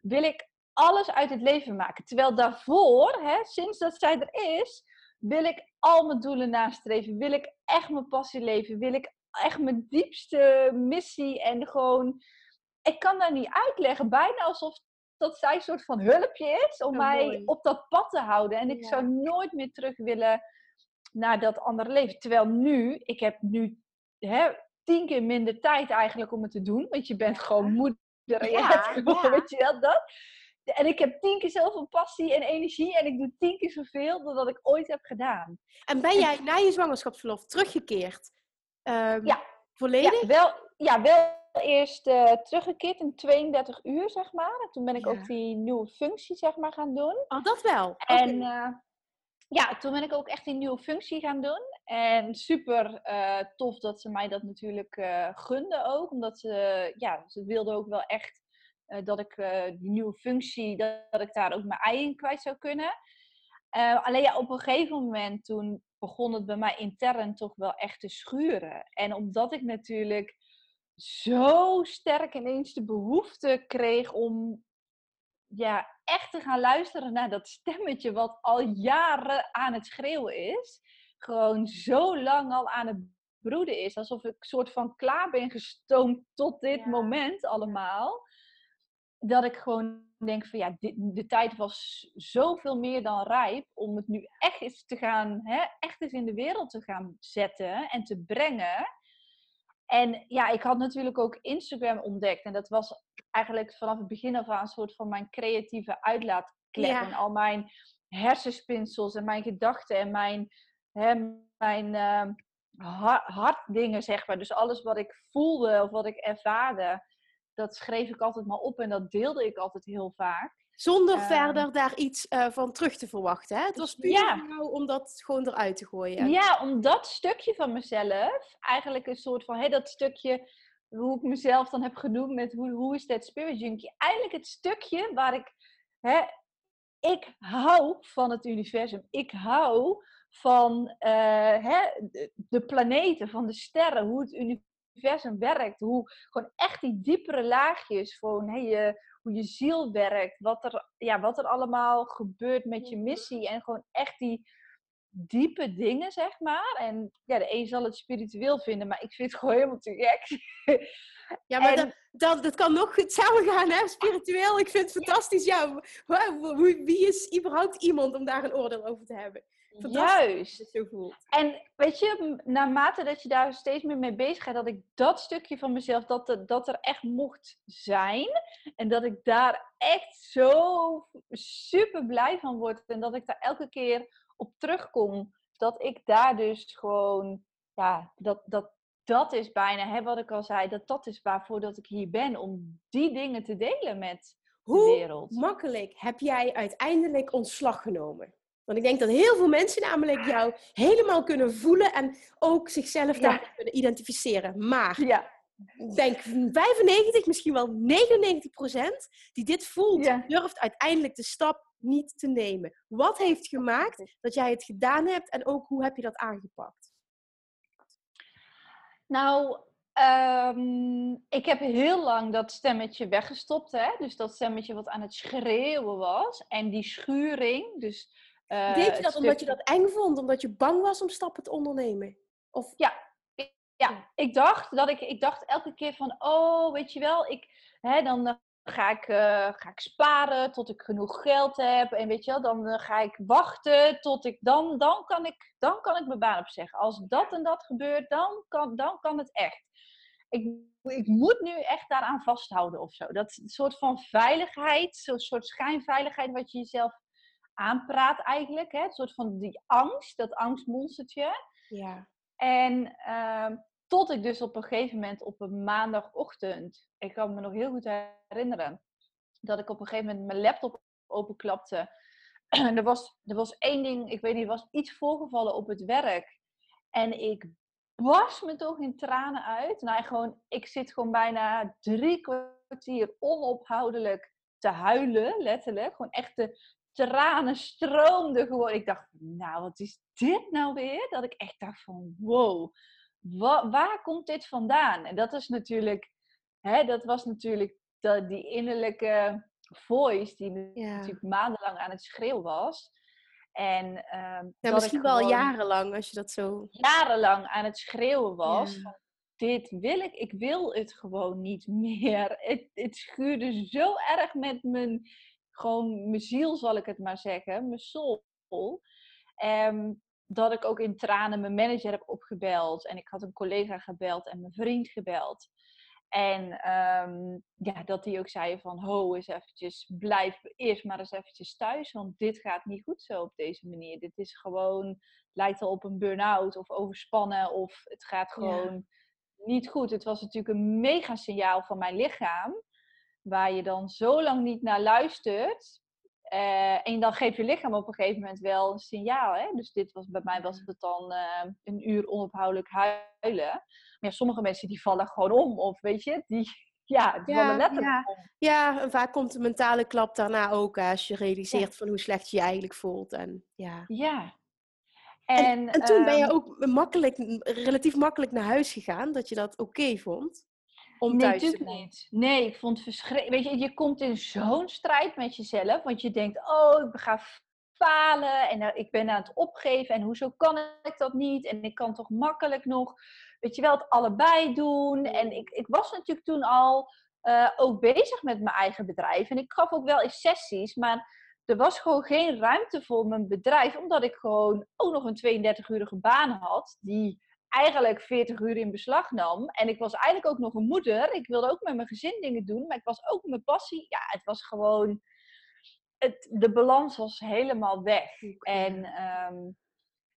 wil ik alles uit het leven maken. Terwijl daarvoor, hè, sinds dat zij er is, wil ik al mijn doelen nastreven. Wil ik echt mijn passie leven. Wil ik echt mijn diepste missie en gewoon... Ik kan dat niet uitleggen. Bijna alsof dat zij een soort van hulpje is om mij op dat pad te houden. En ik zou nooit meer terug willen naar dat andere leven. Terwijl nu, ik heb nu hè, tien keer minder tijd eigenlijk om het te doen. Want je bent gewoon moeder en je hebt gewoon, weet je wel, dat. En ik heb tien keer zoveel passie en energie en ik doe tien keer zoveel dan dat ik ooit heb gedaan. En ben jij na je zwangerschapsverlof teruggekeerd? Um, ja. Volledig? Ja, wel, ja, wel eerst uh, teruggekeerd in 32 uur, zeg maar. En toen ben ik ook die nieuwe functie, zeg maar, gaan doen. Oh, dat wel? En uh, ja, toen ben ik ook echt die nieuwe functie gaan doen. En super uh, tof dat ze mij dat natuurlijk gunden ook. Omdat ze, ja, ze wilden ook wel echt uh, dat ik uh, die nieuwe functie, dat, ik daar ook mijn ei in kwijt zou kunnen. Uh, alleen ja, op een gegeven moment toen begon het bij mij intern toch wel echt te schuren. En omdat ik natuurlijk zo sterk ineens de behoefte kreeg om ja, echt te gaan luisteren naar dat stemmetje wat al jaren aan het schreeuwen is. Gewoon zo lang al aan het broeden is. Alsof ik soort van klaar ben gestoomd tot dit moment allemaal dat ik gewoon denk van ja, de tijd was zoveel meer dan rijp om het nu echt eens te gaan, hè, echt eens in de wereld te gaan zetten en te brengen. En ja, ik had natuurlijk ook Instagram ontdekt. En dat was eigenlijk vanaf het begin af aan een soort van mijn creatieve uitlaatklep. En al mijn hersenspinsels en mijn gedachten en mijn, hè, mijn uh, hartdingen, zeg maar. Dus alles wat ik voelde of wat ik ervaarde dat schreef ik altijd maar op en dat deelde ik altijd heel vaak. Zonder ehm, verder daar iets uh, van terug te verwachten. Hè? Het was puur ja. om dat gewoon eruit te gooien. Ja, om dat stukje van mezelf, eigenlijk een soort van, hé, dat stukje, hoe ik mezelf dan heb genoemd met hoe, hoe is dat spirit junkie. Eigenlijk het stukje waar ik, hè, ik hou van het universum. Ik hou van uh, hè, de, de planeten, van de sterren, hoe het universum werkt. Hoe gewoon echt die diepere laagjes van hey, je, hoe je ziel werkt. Wat er, ja, wat er allemaal gebeurt met je missie. En gewoon echt die, diepe dingen, zeg maar. En ja, de een zal het spiritueel vinden, maar ik vind het gewoon helemaal te gek. Ja, maar dat, dat, dat, kan nog goed samengaan, hè? Spiritueel, ik vind het fantastisch. Ja, wie is überhaupt iemand om daar een oordeel over te hebben? Juist. En weet je, naarmate dat je daar steeds meer mee bezig gaat, dat ik dat stukje van mezelf, dat, dat er echt mocht zijn. En dat ik daar echt zo super blij van word. En dat ik daar elke keer op terugkom. Dat ik daar dus gewoon, ja, dat, dat, dat is bijna, hè, wat ik al zei, dat dat is waarvoor dat ik hier ben. Om die dingen te delen met de wereld. Hoe makkelijk heb jij uiteindelijk ontslag genomen? Want ik denk dat heel veel mensen namelijk jou helemaal kunnen voelen en ook zichzelf daar kunnen identificeren. Maar ja. denk 95, misschien wel 99 procent die dit voelt, durft uiteindelijk de stap niet te nemen. Wat heeft gemaakt dat jij het gedaan hebt en ook hoe heb je dat aangepakt? Nou, ehm, ik heb heel lang dat stemmetje weggestopt. Hè? Dus dat stemmetje wat aan het schreeuwen was. En die schuring, dus uh, Deed je dat omdat je dat eng vond? Omdat je bang was om stappen te ondernemen? Of... Ja, ja, ik dacht dat ik, ik dacht elke keer van, oh, weet je wel, ik, hè, dan uh, ga, ik, uh, ga ik sparen tot ik genoeg geld heb. En weet je wel, dan uh, ga ik wachten tot ik, dan, dan, kan ik, dan kan ik mijn baan opzeggen. Als dat en dat gebeurt, dan kan, dan kan het echt. Ik, ik moet nu echt daaraan vasthouden of zo. Dat soort van veiligheid, zo'n soort schijnveiligheid wat je jezelf aanpraat eigenlijk. Hè? Een soort van die angst, dat angstmonstertje. Ja. En uh, tot ik dus op een gegeven moment op een maandagochtend, ik kan me nog heel goed herinneren, dat ik op een gegeven moment mijn laptop openklapte. er, was, er was één ding, ik weet niet, er was iets voorgevallen op het werk. En ik was me toch in tranen uit. Nou, gewoon, ik zit gewoon bijna drie kwartier onophoudelijk te huilen, letterlijk. Gewoon echt te, tranen stroomden gewoon. Ik dacht, nou, wat is dit nou weer? Dat ik echt dacht van, wow, waar komt dit vandaan? En dat is natuurlijk, hè, dat was natuurlijk dat, die innerlijke voice die natuurlijk maandenlang aan het schreeuwen was. En, ja, misschien wel jarenlang, als je dat zo... Jarenlang aan het schreeuwen was. Van, dit wil ik, ik wil het gewoon niet meer. Het, het schuurde zo erg met mijn gewoon mijn ziel, zal ik het maar zeggen, mijn soul. Um, dat ik ook in tranen mijn manager heb opgebeld. En ik had een collega gebeld en mijn vriend gebeld. En um, ja, dat die ook zei van, ho, eens eventjes, blijf eerst maar eens eventjes thuis. Want dit gaat niet goed zo op deze manier. Dit is gewoon, lijkt al op een burn-out of overspannen. Of het gaat gewoon niet goed. Het was natuurlijk een mega signaal van mijn lichaam waar je dan zo lang niet naar luistert. Uh, en dan geeft je lichaam op een gegeven moment wel een signaal. Hè? Dus dit was, bij mij was het dan uh, een uur onophoudelijk huilen. Maar ja, sommige mensen die vallen gewoon om. Of weet je, die, ja, die vallen letterlijk ja. om. Ja, en vaak komt de mentale klap daarna ook. Als je realiseert van hoe slecht je je eigenlijk voelt. En, ja. ja. En, en, toen ben je ehm ook makkelijk, relatief makkelijk naar huis gegaan. Dat je dat oké vond om nee, thuis te niet. Nee, ik vond het verschrikkelijk. Weet je, je komt in zo'n strijd met jezelf, want je denkt, oh, ik ga falen en ik ben aan het opgeven en hoezo kan ik dat niet? En ik kan toch makkelijk nog, weet je wel, het allebei doen. En ik, ik was natuurlijk toen al uh, ook bezig met mijn eigen bedrijf en ik gaf ook wel eens sessies, maar er was gewoon geen ruimte voor mijn bedrijf, omdat ik gewoon ook nog een 32-urige baan had, die eigenlijk 40 uur in beslag nam. En ik was eigenlijk ook nog een moeder. Ik wilde ook met mijn gezin dingen doen, maar ik was ook mijn passie. Ja, het was gewoon. Het, de balans was helemaal weg. En um,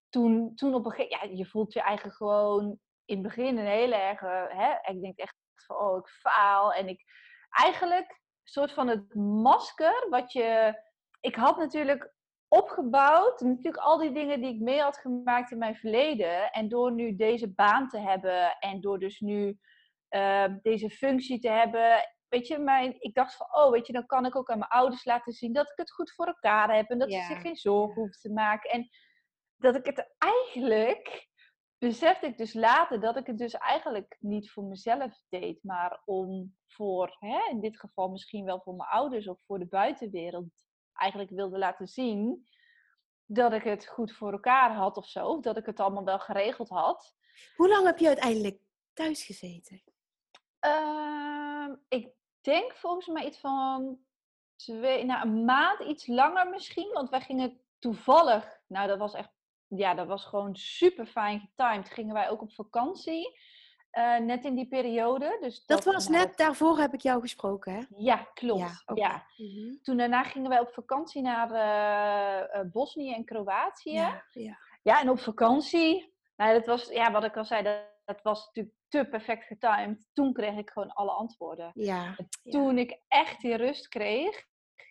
toen, toen op een gegeven ja, je voelt je eigenlijk gewoon in het begin een hele erg. Hè, ik denk echt van, oh, ik faal. En ik eigenlijk een soort van het masker wat je. Ik had natuurlijk opgebouwd. Natuurlijk al die dingen die ik mee had gemaakt in mijn verleden. En door nu deze baan te hebben en door dus nu uh, deze functie te hebben. Weet je, mijn, ik dacht van, oh, weet je, dan kan ik ook aan mijn ouders laten zien dat ik het goed voor elkaar heb. En dat ze zich geen zorgen hoeven te maken. En dat ik het eigenlijk, besefte ik dus later, dat ik het dus eigenlijk niet voor mezelf deed. Maar om voor, hè, in dit geval misschien wel voor mijn ouders of voor de buitenwereld eigenlijk wilde laten zien dat ik het goed voor elkaar had of zo. Of dat ik het allemaal wel geregeld had. Hoe lang heb je uiteindelijk thuis gezeten? Ehm, ik denk volgens mij iets van twee, nou, een maand, iets langer misschien. Want wij gingen toevallig, nou dat was echt, ja, dat was gewoon super fijn getimed. Gingen wij ook op vakantie. Uh, net in die periode. Dus dat, dat was net, daarvoor heb ik jou gesproken, hè? Ja, klopt. Ja, mhm. Toen daarna gingen wij op vakantie naar uh, Bosnië en Kroatië. Ja, ja. ja, en op vakantie, nou, dat was, ja, wat ik al zei, dat, dat was natuurlijk te perfect getimed. Toen kreeg ik gewoon alle antwoorden. Ja, toen ik echt die rust kreeg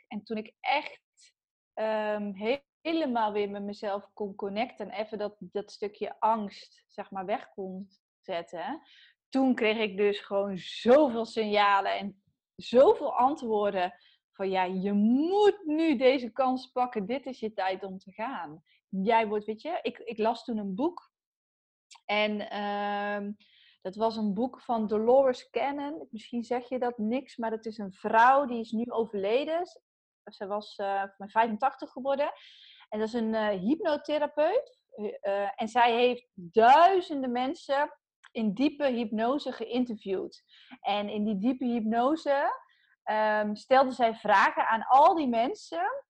en toen ik echt um, helemaal weer met mezelf kon connecten en even dat, dat stukje angst, zeg maar, weg kon zetten. Toen kreeg ik dus gewoon zoveel signalen en zoveel antwoorden van ja, je moet nu deze kans pakken. Dit is je tijd om te gaan. Jij wordt, weet je, ik, ik las toen een boek en uh, dat was een boek van Dolores Cannon. Misschien zeg je dat niks, maar het is een vrouw die is nu overleden. Ze was uh, 85 geworden. En dat is een uh, hypnotherapeut. Uh, en zij heeft duizenden mensen in diepe hypnose geïnterviewd. En in die diepe hypnose um, stelde zij vragen aan al die mensen.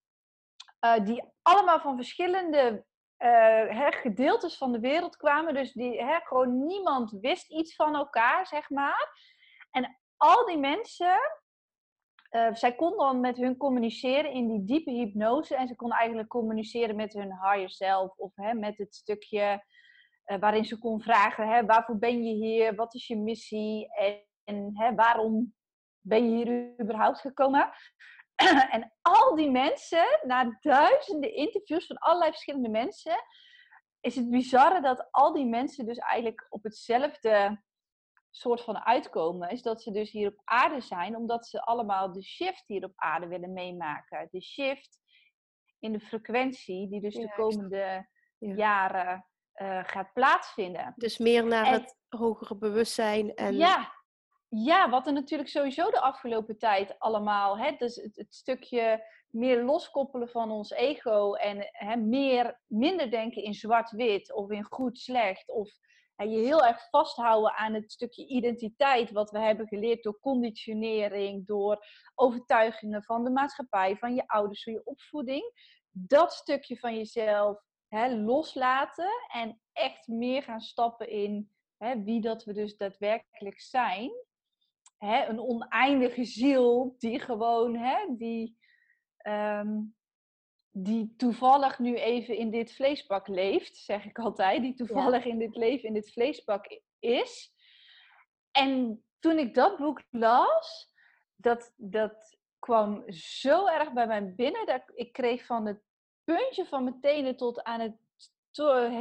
Uh, die allemaal van verschillende uh, gedeeltes van de wereld kwamen. Dus die, gewoon niemand wist iets van elkaar, zeg maar. En al die mensen, uh, zij konden dan met hun communiceren in die diepe hypnose. En ze konden eigenlijk communiceren met hun higher self. Of met het stukje uh, waarin ze kon vragen, waarvoor ben je hier? Wat is je missie? En, en waarom ben je hier überhaupt gekomen? en al die mensen, na duizenden interviews van allerlei verschillende mensen, is het bizarre dat al die mensen dus eigenlijk op hetzelfde soort van uitkomen. Is dat ze dus hier op aarde zijn, omdat ze allemaal de shift hier op aarde willen meemaken. De shift in de frequentie, die dus de komende jaren uh, gaat plaatsvinden. Dus meer naar het hogere bewustzijn. En... Ja, ja, wat er natuurlijk sowieso de afgelopen tijd allemaal, hè, dus het, het stukje meer loskoppelen van ons ego en hè, meer, minder denken in zwart-wit of in goed-slecht of hè, je heel erg vasthouden aan het stukje identiteit wat we hebben geleerd door conditionering, door overtuigingen van de maatschappij, van je ouders, van je opvoeding. Dat stukje van jezelf hè, loslaten en echt meer gaan stappen in hè, wie dat we dus daadwerkelijk zijn hè, een oneindige ziel die gewoon, hè, die, um, die toevallig nu even in dit vleespak leeft, zeg ik altijd, die toevallig in dit leven in dit vleespak is. En toen ik dat boek las, dat, dat kwam zo erg bij mij binnen. Dat ik kreeg van het puntje van mijn tenen tot aan het,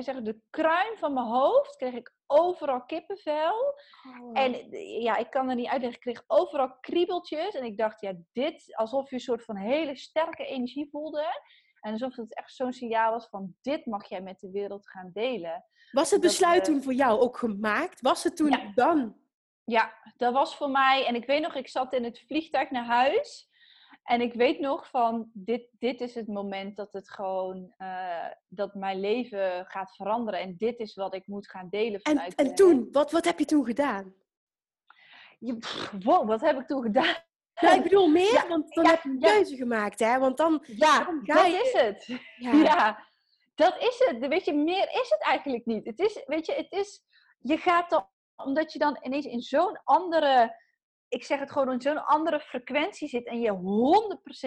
zeg, de kruin van mijn hoofd, kreeg ik overal kippenvel. Oh. En ja, ik kan er niet uitleggen. Ik kreeg overal kriebeltjes. En ik dacht, ja, dit, alsof je een soort van hele sterke energie voelde. En alsof het echt zo'n signaal was van, dit mag jij met de wereld gaan delen. Was het besluit toen voor jou ook gemaakt? Was het toen dan? Ja, dat was voor mij. En ik weet nog, ik zat in het vliegtuig naar huis. En ik weet nog van, dit, dit is het moment dat het gewoon, uh, dat mijn leven gaat veranderen. En dit is wat ik moet gaan delen vanuit... En, en toen, wat, wat heb je toen gedaan? Je, wow, wat heb ik toen gedaan? Ik bedoel meer, want dan heb je een keuze gemaakt, hè? Want dan, ja, dan dat is het. Ja. dat is het. Weet je, meer is het eigenlijk niet. Het is, weet je, het is, je gaat dan, omdat je dan ineens in zo'n andere ik zeg het gewoon, in zo'n andere frequentie zit en je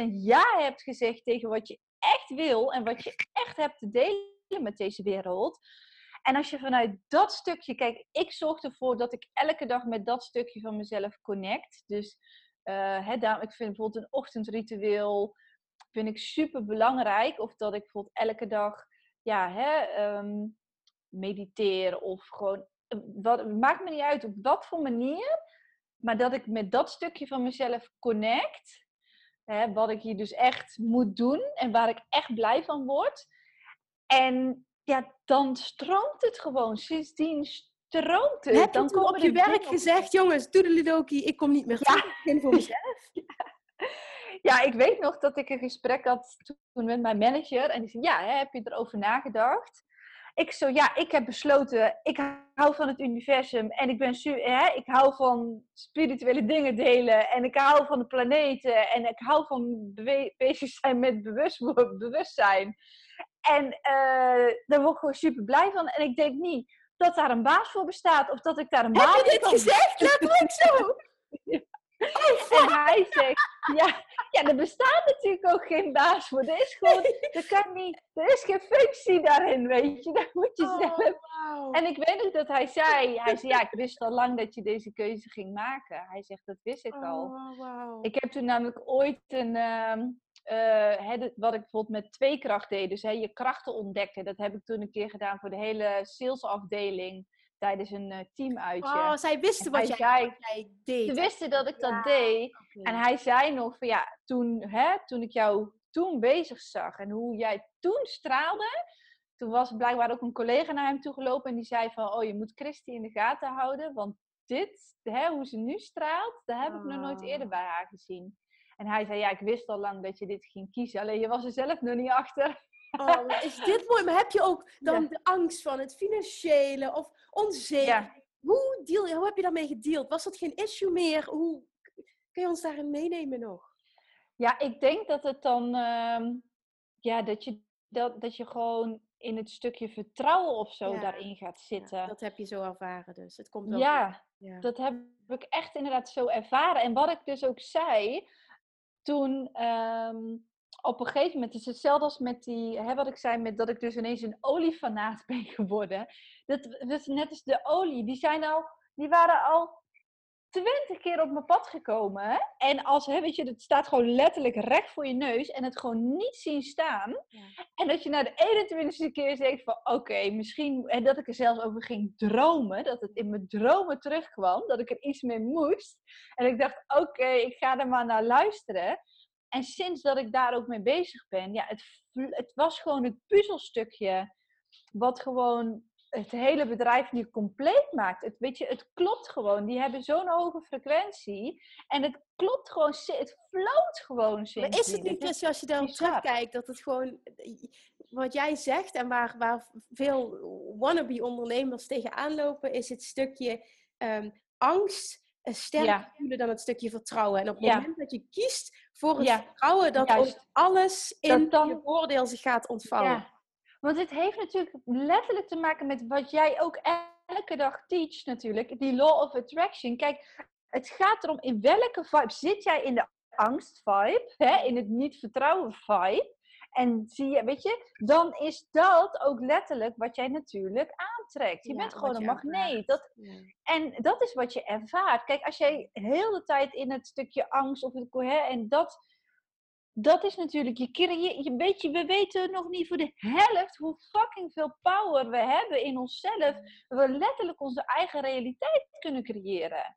100% ja hebt gezegd tegen wat je echt wil en wat je echt hebt te delen met deze wereld. En als je vanuit dat stukje, kijk, ik zorg ervoor dat ik elke dag met dat stukje van mezelf connect. Dus uh, hè, daarom, ik vind bijvoorbeeld een ochtendritueel vind ik super belangrijk. Of dat ik bijvoorbeeld elke dag ja, hè, um, mediteer of gewoon, wat, maakt me niet uit op wat voor manier. Maar dat ik met dat stukje van mezelf connect. Hè, wat ik hier dus echt moet doen en waar ik echt blij van word. En ja, dan stroomt het gewoon. Sindsdien stroomt het. Heb dan je op je werk gezegd, jongens, doedelidoki, ik kom niet meer terug. Ja. Ik begin voor mezelf. Ja, ik weet nog dat ik een gesprek had toen met mijn manager. En die zei, ja, hè, heb je erover nagedacht? Ik zo, ja, ik heb besloten, ik hou van het universum. En ik ben hè, ik hou van spirituele dingen delen. En ik hou van de planeten. En ik hou van bezig zijn met bewust, bewustzijn. En uh, daar word ik gewoon super blij van. En ik denk niet dat daar een baas voor bestaat. Of dat ik daar een baas voor Heb je dit gezegd? Letterlijk zo? en hij zegt, ja, ja, er bestaat natuurlijk ook geen baas voor. Er is gewoon, er, kan niet, er is geen functie daarin, weet je. Dat moet je oh, zelf. En ik weet ook dat hij zei, hij zei, ja, ik wist al lang dat je deze keuze ging maken. Hij zegt, dat wist ik al. Oh, wow. Ik heb toen namelijk ooit een, uh, wat ik bijvoorbeeld met twee kracht deed, dus hè, je krachten ontdekken. Dat heb ik toen een keer gedaan voor de hele salesafdeling tijdens een uh, teamuitje. Oh, zij wisten wat jij, zei, jij, deed. Ze wisten dat ik dat deed. En hij zei nog van ja, toen, hè, toen ik jou toen bezig zag en hoe jij toen straalde, toen was blijkbaar ook een collega naar hem toe gelopen en die zei van oh, je moet Christy in de gaten houden, want dit, hè, hoe ze nu straalt, daar heb ik nog nooit eerder bij haar gezien. En hij zei, ja, ik wist al lang dat je dit ging kiezen. Alleen je was er zelf nog niet achter. Oh, is dit mooi? Maar heb je ook dan de angst van het financiële of onzeker? Hoe, deal, hoe heb je daarmee gedeeld? Was dat geen issue meer? Hoe kun je ons daarin meenemen nog? Ja, ik denk dat het dan, ehm, ja, dat je, dat, dat je gewoon in het stukje vertrouwen of zo daarin gaat zitten. dat heb je zo ervaren dus. Het komt wel ja, ja, dat heb ik echt inderdaad zo ervaren. En wat ik dus ook zei, toen ehm, op een gegeven moment is hetzelfde als met die, hè, wat ik zei, met dat ik dus ineens een oliefanaat ben geworden. Dat, is net als de olie, die zijn al, die waren al twintig keer op mijn pad gekomen. En als, hè, weet je, het staat gewoon letterlijk recht voor je neus en het gewoon niet zien staan. En dat je na de 21ste keer zegt van, oké, misschien, en dat ik er zelfs over ging dromen, dat het in mijn dromen terugkwam, dat ik er iets mee moest. En ik dacht, oké, ik ga er maar naar luisteren. En sinds dat ik daar ook mee bezig ben, ja, het, het was gewoon het puzzelstukje wat gewoon het hele bedrijf nu compleet maakt. Het, weet je, het klopt gewoon. Die hebben zo'n hoge frequentie. En het klopt gewoon. Het floot gewoon. Maar is het niet, Chris, als je dan terugkijkt, dat het gewoon... Wat jij zegt en waar, waar veel wannabe ondernemers tegenaan lopen, is het stukje um, angst sterker voelen dan het stukje vertrouwen. En op het moment dat je kiest voor het vertrouwen, dat ook alles in dan... je voordeel zich gaat ontvouwen. Want het heeft natuurlijk letterlijk te maken met wat jij ook elke dag teach natuurlijk. Die law of attraction. Kijk, het gaat erom in welke vibe zit jij in de angst vibe, hè, in het niet vertrouwen vibe. En zie je, weet je, dan is dat ook letterlijk wat jij natuurlijk aantrekt. Je bent gewoon een magneet. Dat, En dat is wat je ervaart. Kijk, als jij heel de tijd in het stukje angst of het hè, en dat, dat is natuurlijk, je, je, je weet, we weten nog niet voor de helft hoe fucking veel power we hebben in onszelf. We letterlijk onze eigen realiteit kunnen creëren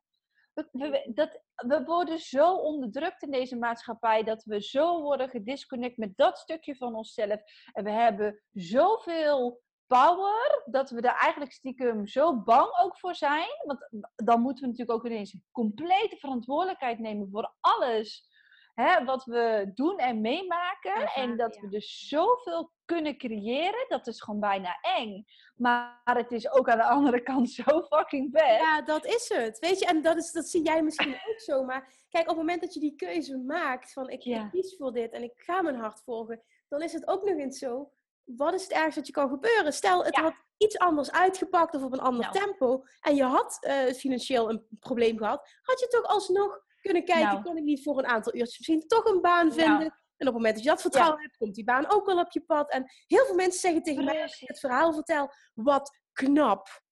we, dat, we worden zo onderdrukt in deze maatschappij dat we zo worden gedisconnect met dat stukje van onszelf. En we hebben zoveel power dat we er eigenlijk stiekem zo bang ook voor zijn. Want dan moeten we natuurlijk ook ineens complete verantwoordelijkheid nemen voor alles hè, wat we doen en meemaken. en dat we dus zoveel kunnen creëren, dat is gewoon bijna eng. Maar het is ook aan de andere kant zo fucking bad. Ja, dat is het. Weet je, en dat, is, dat zie jij misschien ook zo. Maar kijk, op het moment dat je die keuze maakt van ik kies voor dit en ik ga mijn hart volgen, dan is het ook nog eens zo. Wat is het ergste dat je kan gebeuren? Stel, het had iets anders uitgepakt of op een ander nou. tempo en je had uh, financieel een probleem gehad, had je toch alsnog kunnen kijken, nou. kan ik niet voor een aantal uurtjes misschien toch een baan nou. vinden? En op het moment dat je dat vertrouwen hebt, komt die baan ook wel op je pad. En heel veel mensen zeggen tegen mij, als ik het verhaal vertel, wat knap.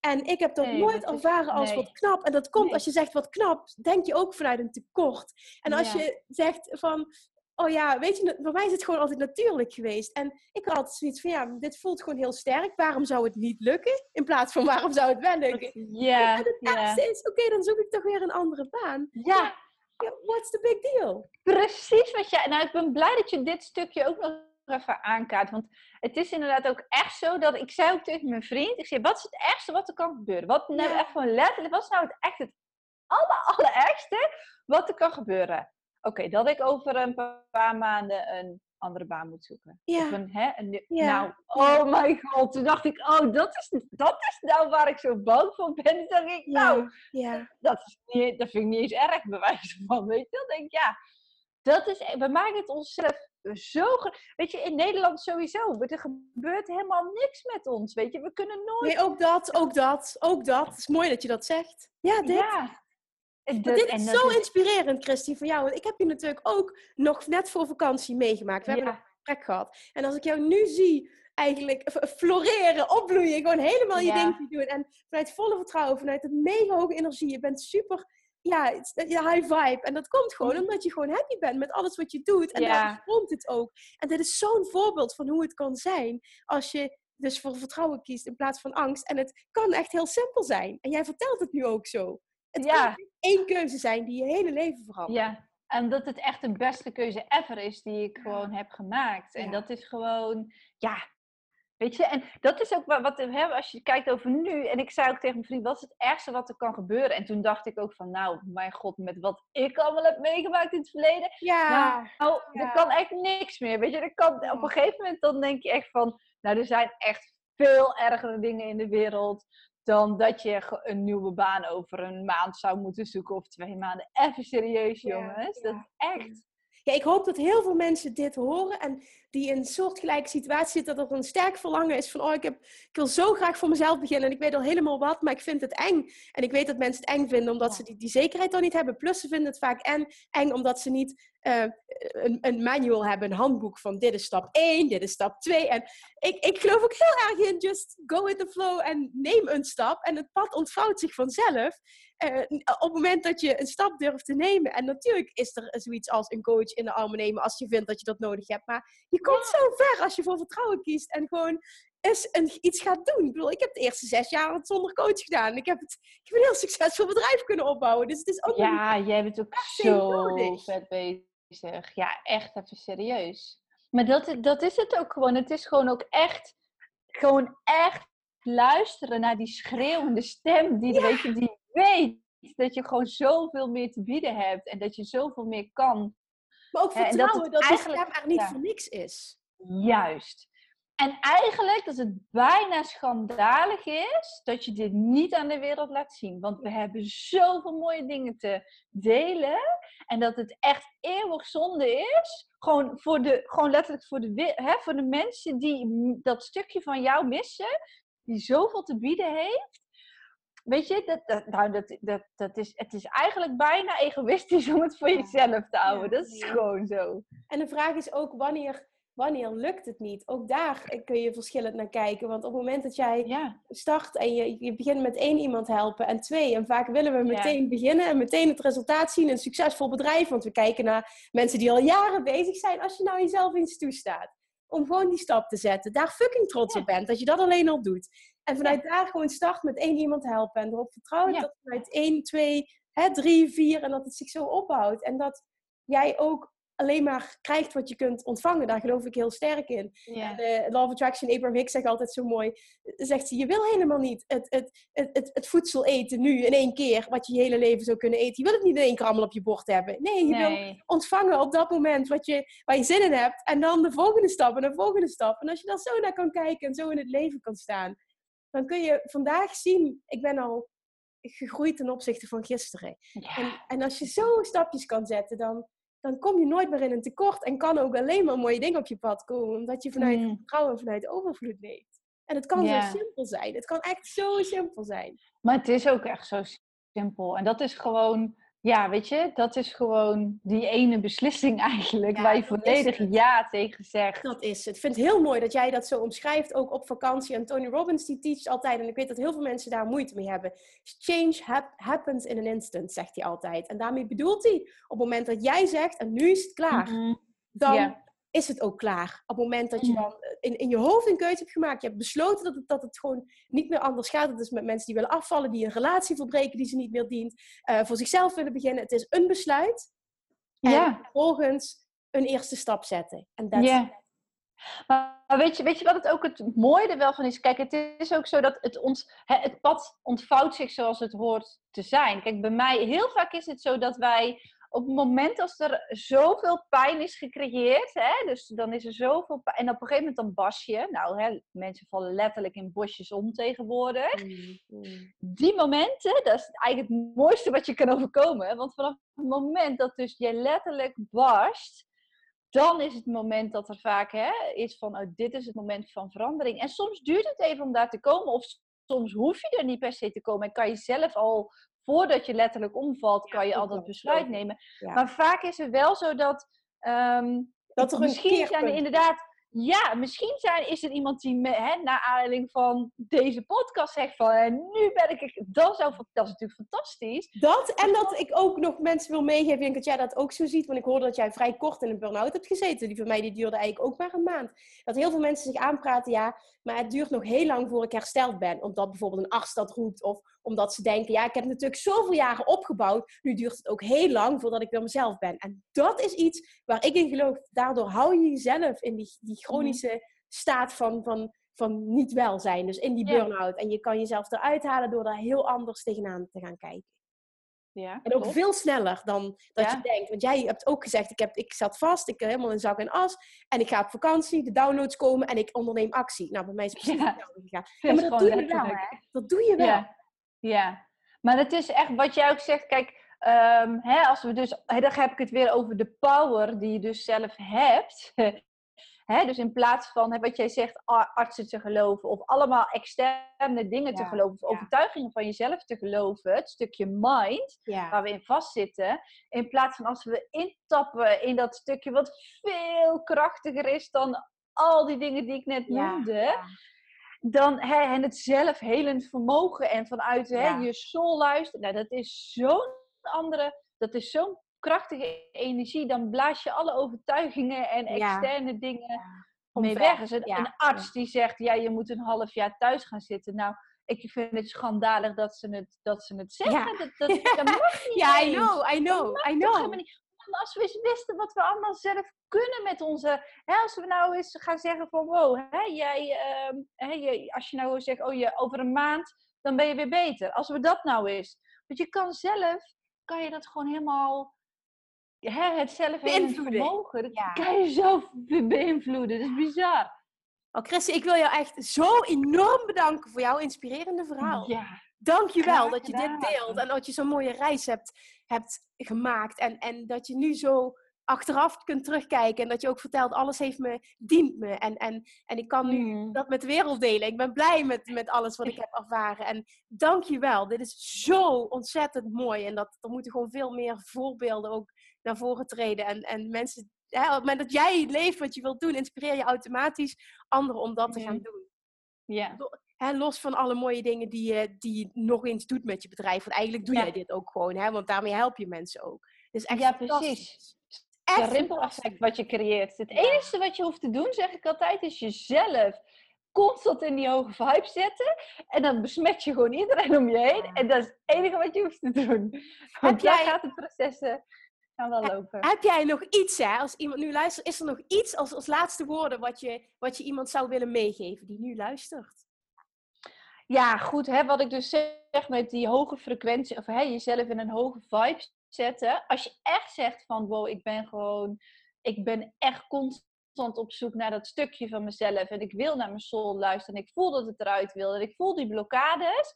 En ik heb dat nooit ervaren als wat knap. En dat komt als je zegt wat knap, denk je ook vanuit een tekort. En als je zegt van, oh ja, weet je, voor mij is het gewoon altijd natuurlijk geweest. En ik had altijd zoiets van, ja, dit voelt gewoon heel sterk. Waarom zou het niet lukken? In plaats van, waarom zou het wel lukken? Ja. En het ergste is, oké, dan zoek ik toch weer een andere baan. Ja. ja. What's the big deal? Precies wat jij... Nou, ik ben blij dat je dit stukje ook nog even aankaart. Want het is inderdaad ook echt zo dat... Ik zei ook tegen mijn vriend, ik zei, wat is het ergste wat er kan gebeuren? Wat nou echt gewoon letterlijk, wat is nou het echt het aller, allerergste wat er kan gebeuren? Oké, dat ik over een paar maanden een andere baan moet zoeken. Ja. Of een, hè, een, Nou, oh my god. Toen dacht ik, oh, dat is, dat is nou waar ik zo bang voor ben. Toen dacht ik, nou, ja. Dat, is niet, dat vind ik niet eens erg bewijs van. Weet je, dan denk ik, ja, dat is, we maken het onszelf zo. Weet je, in Nederland sowieso. Er gebeurt helemaal niks met ons. Weet je, we kunnen nooit. Nee, ook dat, ook dat, ook dat. Het is mooi dat je dat zegt. Ja, dit. Ja. Dit is zo inspirerend, Christy, voor jou. Want ik heb je natuurlijk ook nog net voor vakantie meegemaakt. We hebben een gesprek gehad. En als ik jou nu zie, eigenlijk floreren, opbloeien, gewoon helemaal je ja. ding doen. En vanuit volle vertrouwen, vanuit het mega hoge energie. Je bent super ja, high vibe. En dat komt gewoon mm. omdat je gewoon happy bent met alles wat je doet. En daar komt het ook. En dit is zo'n voorbeeld van hoe het kan zijn als je dus voor vertrouwen kiest in plaats van angst. En het kan echt heel simpel zijn. En jij vertelt het nu ook zo. Het ja. kan één keuze zijn die je hele leven verandert. Ja, en dat het echt de beste keuze ever is die ik gewoon heb gemaakt. En dat is gewoon, ja, Weet je, en dat is ook wat, wat hè, als je kijkt over nu. En ik zei ook tegen mijn vriend, wat is het ergste wat er kan gebeuren? En toen dacht ik ook van, nou, mijn god, met wat ik allemaal heb meegemaakt in het verleden. Ja. Nou, er kan echt niks meer. Weet je, er kan, op een gegeven moment dan denk je echt van, nou, er zijn echt veel ergere dingen in de wereld dan dat je een nieuwe baan over een maand zou moeten zoeken of twee maanden. Even serieus, jongens. Dat is echt ja, ik hoop dat heel veel mensen dit horen en die in een soortgelijke situatie zitten, dat er een sterk verlangen is van, oh, ik, heb, ik wil zo graag voor mezelf beginnen en ik weet al helemaal wat, maar ik vind het eng. En ik weet dat mensen het eng vinden omdat ze die, die zekerheid dan niet hebben. Plus ze vinden het vaak en, eng omdat ze niet uh, een, een, manual hebben, een handboek van dit is stap 1, dit is stap 2. En ik, ik geloof ook heel erg in just go with the flow en neem een stap en het pad ontvouwt zich vanzelf. Uh, op het moment dat je een stap durft te nemen. En natuurlijk is er zoiets als een coach in de armen nemen als je vindt dat je dat nodig hebt. Maar je komt zo ver als je voor vertrouwen kiest en gewoon eens een, iets gaat doen. Ik bedoel, ik heb de eerste zes jaar het zonder coach gedaan. Ik heb, het, ik heb een heel succesvol bedrijf kunnen opbouwen. Dus het is ook Ja, jij bent ook zo vet bezig. Ja, echt even serieus. Maar dat, dat is het ook gewoon. Het is gewoon ook echt, gewoon echt luisteren naar die schreeuwende stem die, ja. weet je, die weet dat je gewoon zoveel meer te bieden hebt en dat je zoveel meer kan. Maar ook vertrouwen dat, dat het eigenlijk er niet voor niks is. Juist. En eigenlijk dat het bijna schandalig is dat je dit niet aan de wereld laat zien. Want we hebben zoveel mooie dingen te delen. En dat het echt eeuwig zonde is. Gewoon, voor de, gewoon letterlijk voor de, hè, voor de mensen die dat stukje van jou missen. Die zoveel te bieden heeft. Weet je, dat, dat, nou, dat, dat, dat is, het is eigenlijk bijna egoïstisch om het voor jezelf te houden. dat is gewoon zo. En de vraag is ook wanneer wanneer lukt het niet? Ook daar kun je verschillend naar kijken. Want op het moment dat jij start en je, je begint met één iemand helpen en twee, en vaak willen we meteen beginnen en meteen het resultaat zien, een succesvol bedrijf, want we kijken naar mensen die al jaren bezig zijn. Als je nou jezelf iets toestaat om gewoon die stap te zetten, daar fucking trots op bent, dat je dat alleen al doet. En vanuit daar gewoon start met één iemand helpen en erop vertrouwen dat vanuit één, twee, hè, drie, vier en dat het zich zo opbouwt. En dat jij ook alleen maar krijgt wat je kunt ontvangen. Daar geloof ik heel sterk in. Yeah. De Law of Attraction, Abraham Hicks zegt altijd zo mooi. Zegt ze, je wil helemaal niet het, het, het, het, voedsel eten nu in één keer. Wat je je hele leven zou kunnen eten. Je wil het niet in één allemaal op je bord hebben. Nee, je wil ontvangen op dat moment wat je, waar je zin in hebt. En dan de volgende stap en de volgende stap. En als je daar zo naar kan kijken en zo in het leven kan staan. Dan kun je vandaag zien, ik ben al gegroeid ten opzichte van gisteren. En, en als je zo stapjes kan zetten, dan dan kom je nooit meer in een tekort en kan ook alleen maar mooie dingen op je pad komen, omdat je vanuit mm. vertrouwen en vanuit overvloed leeft. En het kan zo simpel zijn. Het kan echt zo simpel zijn. Maar het is ook echt zo simpel. En dat is gewoon ja, weet je, dat is gewoon die ene beslissing eigenlijk waar je volledig ja tegen zegt. Dat is het. Ik vind het heel mooi dat jij dat zo omschrijft, ook op vakantie. En Tony Robbins die teacht altijd, en ik weet dat heel veel mensen daar moeite mee hebben. Change happens in an instant, zegt hij altijd. En daarmee bedoelt hij, op het moment dat jij zegt, en nu is het klaar, mhm. dan is het ook klaar. Op het moment dat je dan eh, in, in je hoofd een keuze hebt gemaakt, je hebt besloten dat het, dat het gewoon niet meer anders gaat. Het is met mensen die willen afvallen, die een relatie verbreken die ze niet meer dient, uh, voor zichzelf willen beginnen. Het is een besluit. En ja. vervolgens een eerste stap zetten. En dat ja. Maar weet je, weet je wat het ook het mooie er wel van is? Kijk, het is ook zo dat het, ons, het pad ontvouwt zich zoals het hoort te zijn. Kijk, bij mij, heel vaak is het zo dat wij op het moment als er zoveel pijn is gecreëerd, hè, dus dan is er zoveel pijn, en op een gegeven moment dan bas je, nou, hè, mensen vallen letterlijk in bosjes om tegenwoordig. Mm, mm. Die momenten, dat is eigenlijk het mooiste wat je kan overkomen, want vanaf het moment dat dus je letterlijk barst, dan is het moment dat er vaak hè, is van, oh, dit is het moment van verandering. En soms duurt het even om daar te komen, of soms hoef je er niet per se te komen en kan je zelf al voordat je letterlijk omvalt, kan je al dat besluit nemen. Maar vaak is het wel zo dat. Um, dat er misschien zijn er inderdaad ja, misschien zijn, is er iemand die me, hè, naar aanleiding van deze podcast zegt van en nu ben ik, dat, zou, dat is natuurlijk fantastisch. Dat en dat ik ook nog mensen wil meegeven, ik denk dat jij dat ook zo ziet, want ik hoorde dat jij vrij kort in een burn-out hebt gezeten. Die van mij die duurde eigenlijk ook maar een maand. Dat heel veel mensen zich aanpraten, ja, maar het duurt nog heel lang voor ik hersteld ben. Omdat bijvoorbeeld een arts dat roept of omdat ze denken, ja, ik heb natuurlijk zoveel jaren opgebouwd, nu duurt het ook heel lang voordat ik weer mezelf ben. En dat is iets waar ik in geloof. Daardoor hou je jezelf in die, die chronische staat van, van, van niet welzijn. Dus in die burn-out. En je kan jezelf eruit halen door daar heel anders tegenaan te gaan kijken. Ja, en ook veel sneller dan dat je denkt. Want jij hebt ook gezegd, ik, heb, ik zat vast, ik helemaal in zak en as. En ik ga op vakantie, de downloads komen en ik onderneem actie. Nou, bij mij is het precies hetzelfde gegaan. Ja, maar dat doe je wel? Dat doe je wel. Ja. maar het is echt wat jij ook zegt. Kijk, um, hè, als we dus, dan heb ik het weer over de power die je dus zelf hebt. dus in plaats van wat jij zegt, artsen te geloven of allemaal externe dingen te geloven, of overtuigingen van jezelf te geloven, het stukje mind waar we in vastzitten, in plaats van als we intappen in dat stukje wat veel krachtiger is dan al die dingen die ik net noemde. Dan hè, en het zelfhelend vermogen en vanuit hè, je soul luisteren. Nou, dat is zo'n andere, dat is zo'n krachtige energie, dan blaas je alle overtuigingen en externe dingen mee weg. Dus een, een, arts die zegt, ja, je moet een half jaar thuis gaan zitten. Nou, ik vind het schandalig dat ze het, dat ze het zeggen. Dat, dat, dat mag niet. Ja, I know, I know, I know. Als we eens wisten wat we allemaal zelf kunnen met onze... Hè, als we nou eens gaan zeggen van, wow, hè, jij, uh, hè, als je nou zegt, oh, je, over een maand, dan ben je weer beter. Als we dat nou eens... Want je kan zelf, kan je dat gewoon helemaal hè, het zelf vermogen, dat ja. kan je zelf beïnvloeden. Dat is bizar. Oh, Christy, ik wil jou echt zo enorm bedanken voor jouw inspirerende verhaal. Ja. Dank je wel dat je dit deelt en dat je zo'n mooie reis hebt, hebt gemaakt. En, en dat je nu zo achteraf kunt terugkijken en dat je ook vertelt, alles heeft me, dient me. En, en, en ik kan nu mm. dat met de wereld delen. Ik ben blij met, met alles wat ik heb ervaren. En dank je wel. Dit is zo ontzettend mooi. En dat, er moeten gewoon veel meer voorbeelden ook naar voren treden. En, en mensen, hè, op het moment dat jij leeft wat je wilt doen, inspireer je automatisch anderen om dat te gaan doen. Ja. Hè, los van alle mooie dingen die je, die je nog eens doet met je bedrijf. Want eigenlijk doe jij dit ook gewoon, hè? want daarmee help je mensen ook. Dus echt ja, precies. Echt rimpel-effect wat je creëert. Het enige wat je hoeft te doen, zeg ik altijd, is jezelf constant in die hoge vibe zetten. En dan besmet je gewoon iedereen om je heen. En dat is het enige wat je hoeft te doen. Want jij gaat het processen wel lopen. Heb jij nog iets, hè, als iemand nu luistert, is er nog iets als, als laatste woorden wat je, wat je iemand zou willen meegeven die nu luistert? Ja, goed, hè, wat ik dus zeg met die hoge frequentie, of hè, jezelf in een hoge vibe zetten. Als je echt zegt van, wow, ik ben gewoon, ik ben echt constant op zoek naar dat stukje van mezelf en ik wil naar mijn soul luisteren en ik voel dat het eruit wil en ik voel die blokkades.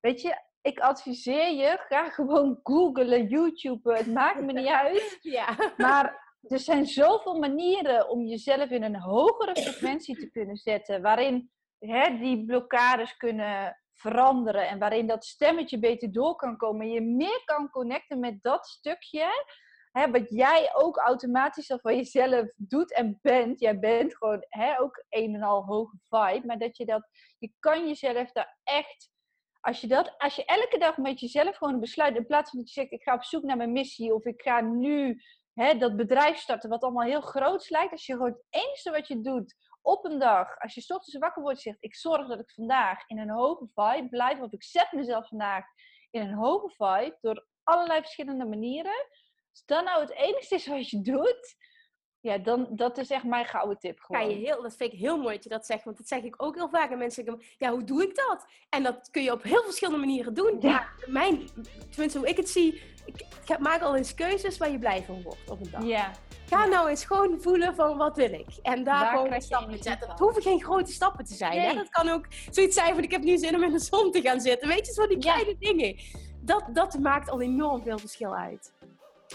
Weet je, ik adviseer je, ga gewoon googlen, YouTube, het maakt me niet uit. Ja. Maar er zijn zoveel manieren om jezelf in een hogere frequentie te kunnen zetten, waarin die blokkades kunnen veranderen en waarin dat stemmetje beter door kan komen. En je meer kan connecten met dat stukje, hè, wat jij ook automatisch al van jezelf doet en bent. Jij bent gewoon hè, ook een en al hoge vibe, maar dat je dat, je kan jezelf daar echt als je, dat, als je elke dag met jezelf gewoon besluit, in plaats van dat je zegt, ik ga op zoek naar mijn missie of ik ga nu hè, dat bedrijf starten, wat allemaal heel groot lijkt. Als je gewoon het enige wat je doet op een dag, als je ochtends wakker wordt zegt, ik zorg dat ik vandaag in een hoge vibe blijf, of ik zet mezelf vandaag in een hoge vibe door allerlei verschillende manieren. Als dat nou het enige is wat je doet, Ja, dan, dat is echt mijn gouden tip gewoon. je heel, dat vind ik heel mooi dat je dat zegt, want dat zeg ik ook heel vaak. En mensen zeggen, ja, hoe doe ik dat? En dat kun je op heel verschillende manieren doen. Ja. mijn, tenminste hoe ik het zie, ik, ik maak al eens keuzes waar je blij van wordt op een dag. Ja. Ga nou eens gewoon voelen van wat wil ik. En daar, daar gewoon stappen zetten. Dat hoeven geen grote stappen te zijn. Hè? Dat kan ook zoiets zijn van ik heb nu zin om in de zon te gaan zitten. Weet je, zo die kleine dingen. Dat, dat maakt al enorm veel verschil uit.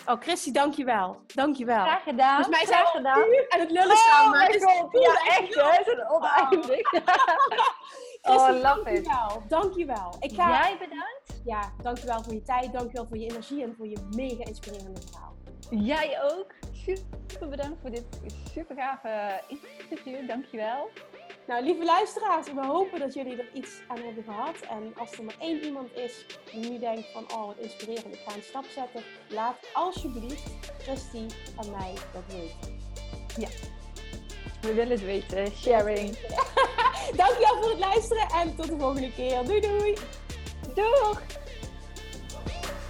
Oh, Christy, dankjewel. Dankjewel. Graag gedaan. Dus mij zijn Graag gedaan. en het lullen samen. Oh god, ja echt hè. Het is oneindig. Oh, oh love dankjewel. it. Dankjewel. Ik ga... Jij bedankt. Ja, dankjewel voor je tijd. Dankjewel voor je energie en voor je mega inspirerende verhaal. Jij ook. Super bedankt voor dit super gave interview. Dankjewel. Nou, lieve luisteraars, we hopen dat jullie er iets aan hebben gehad. En als er maar één iemand is die nu denkt van, oh wat inspirerend, ik ga een stap zetten. Laat alsjeblieft Christy en mij dat weten. Ja, we willen het weten. Sharing. Dankjewel voor het luisteren en tot de volgende keer. Doei doei. Doeg.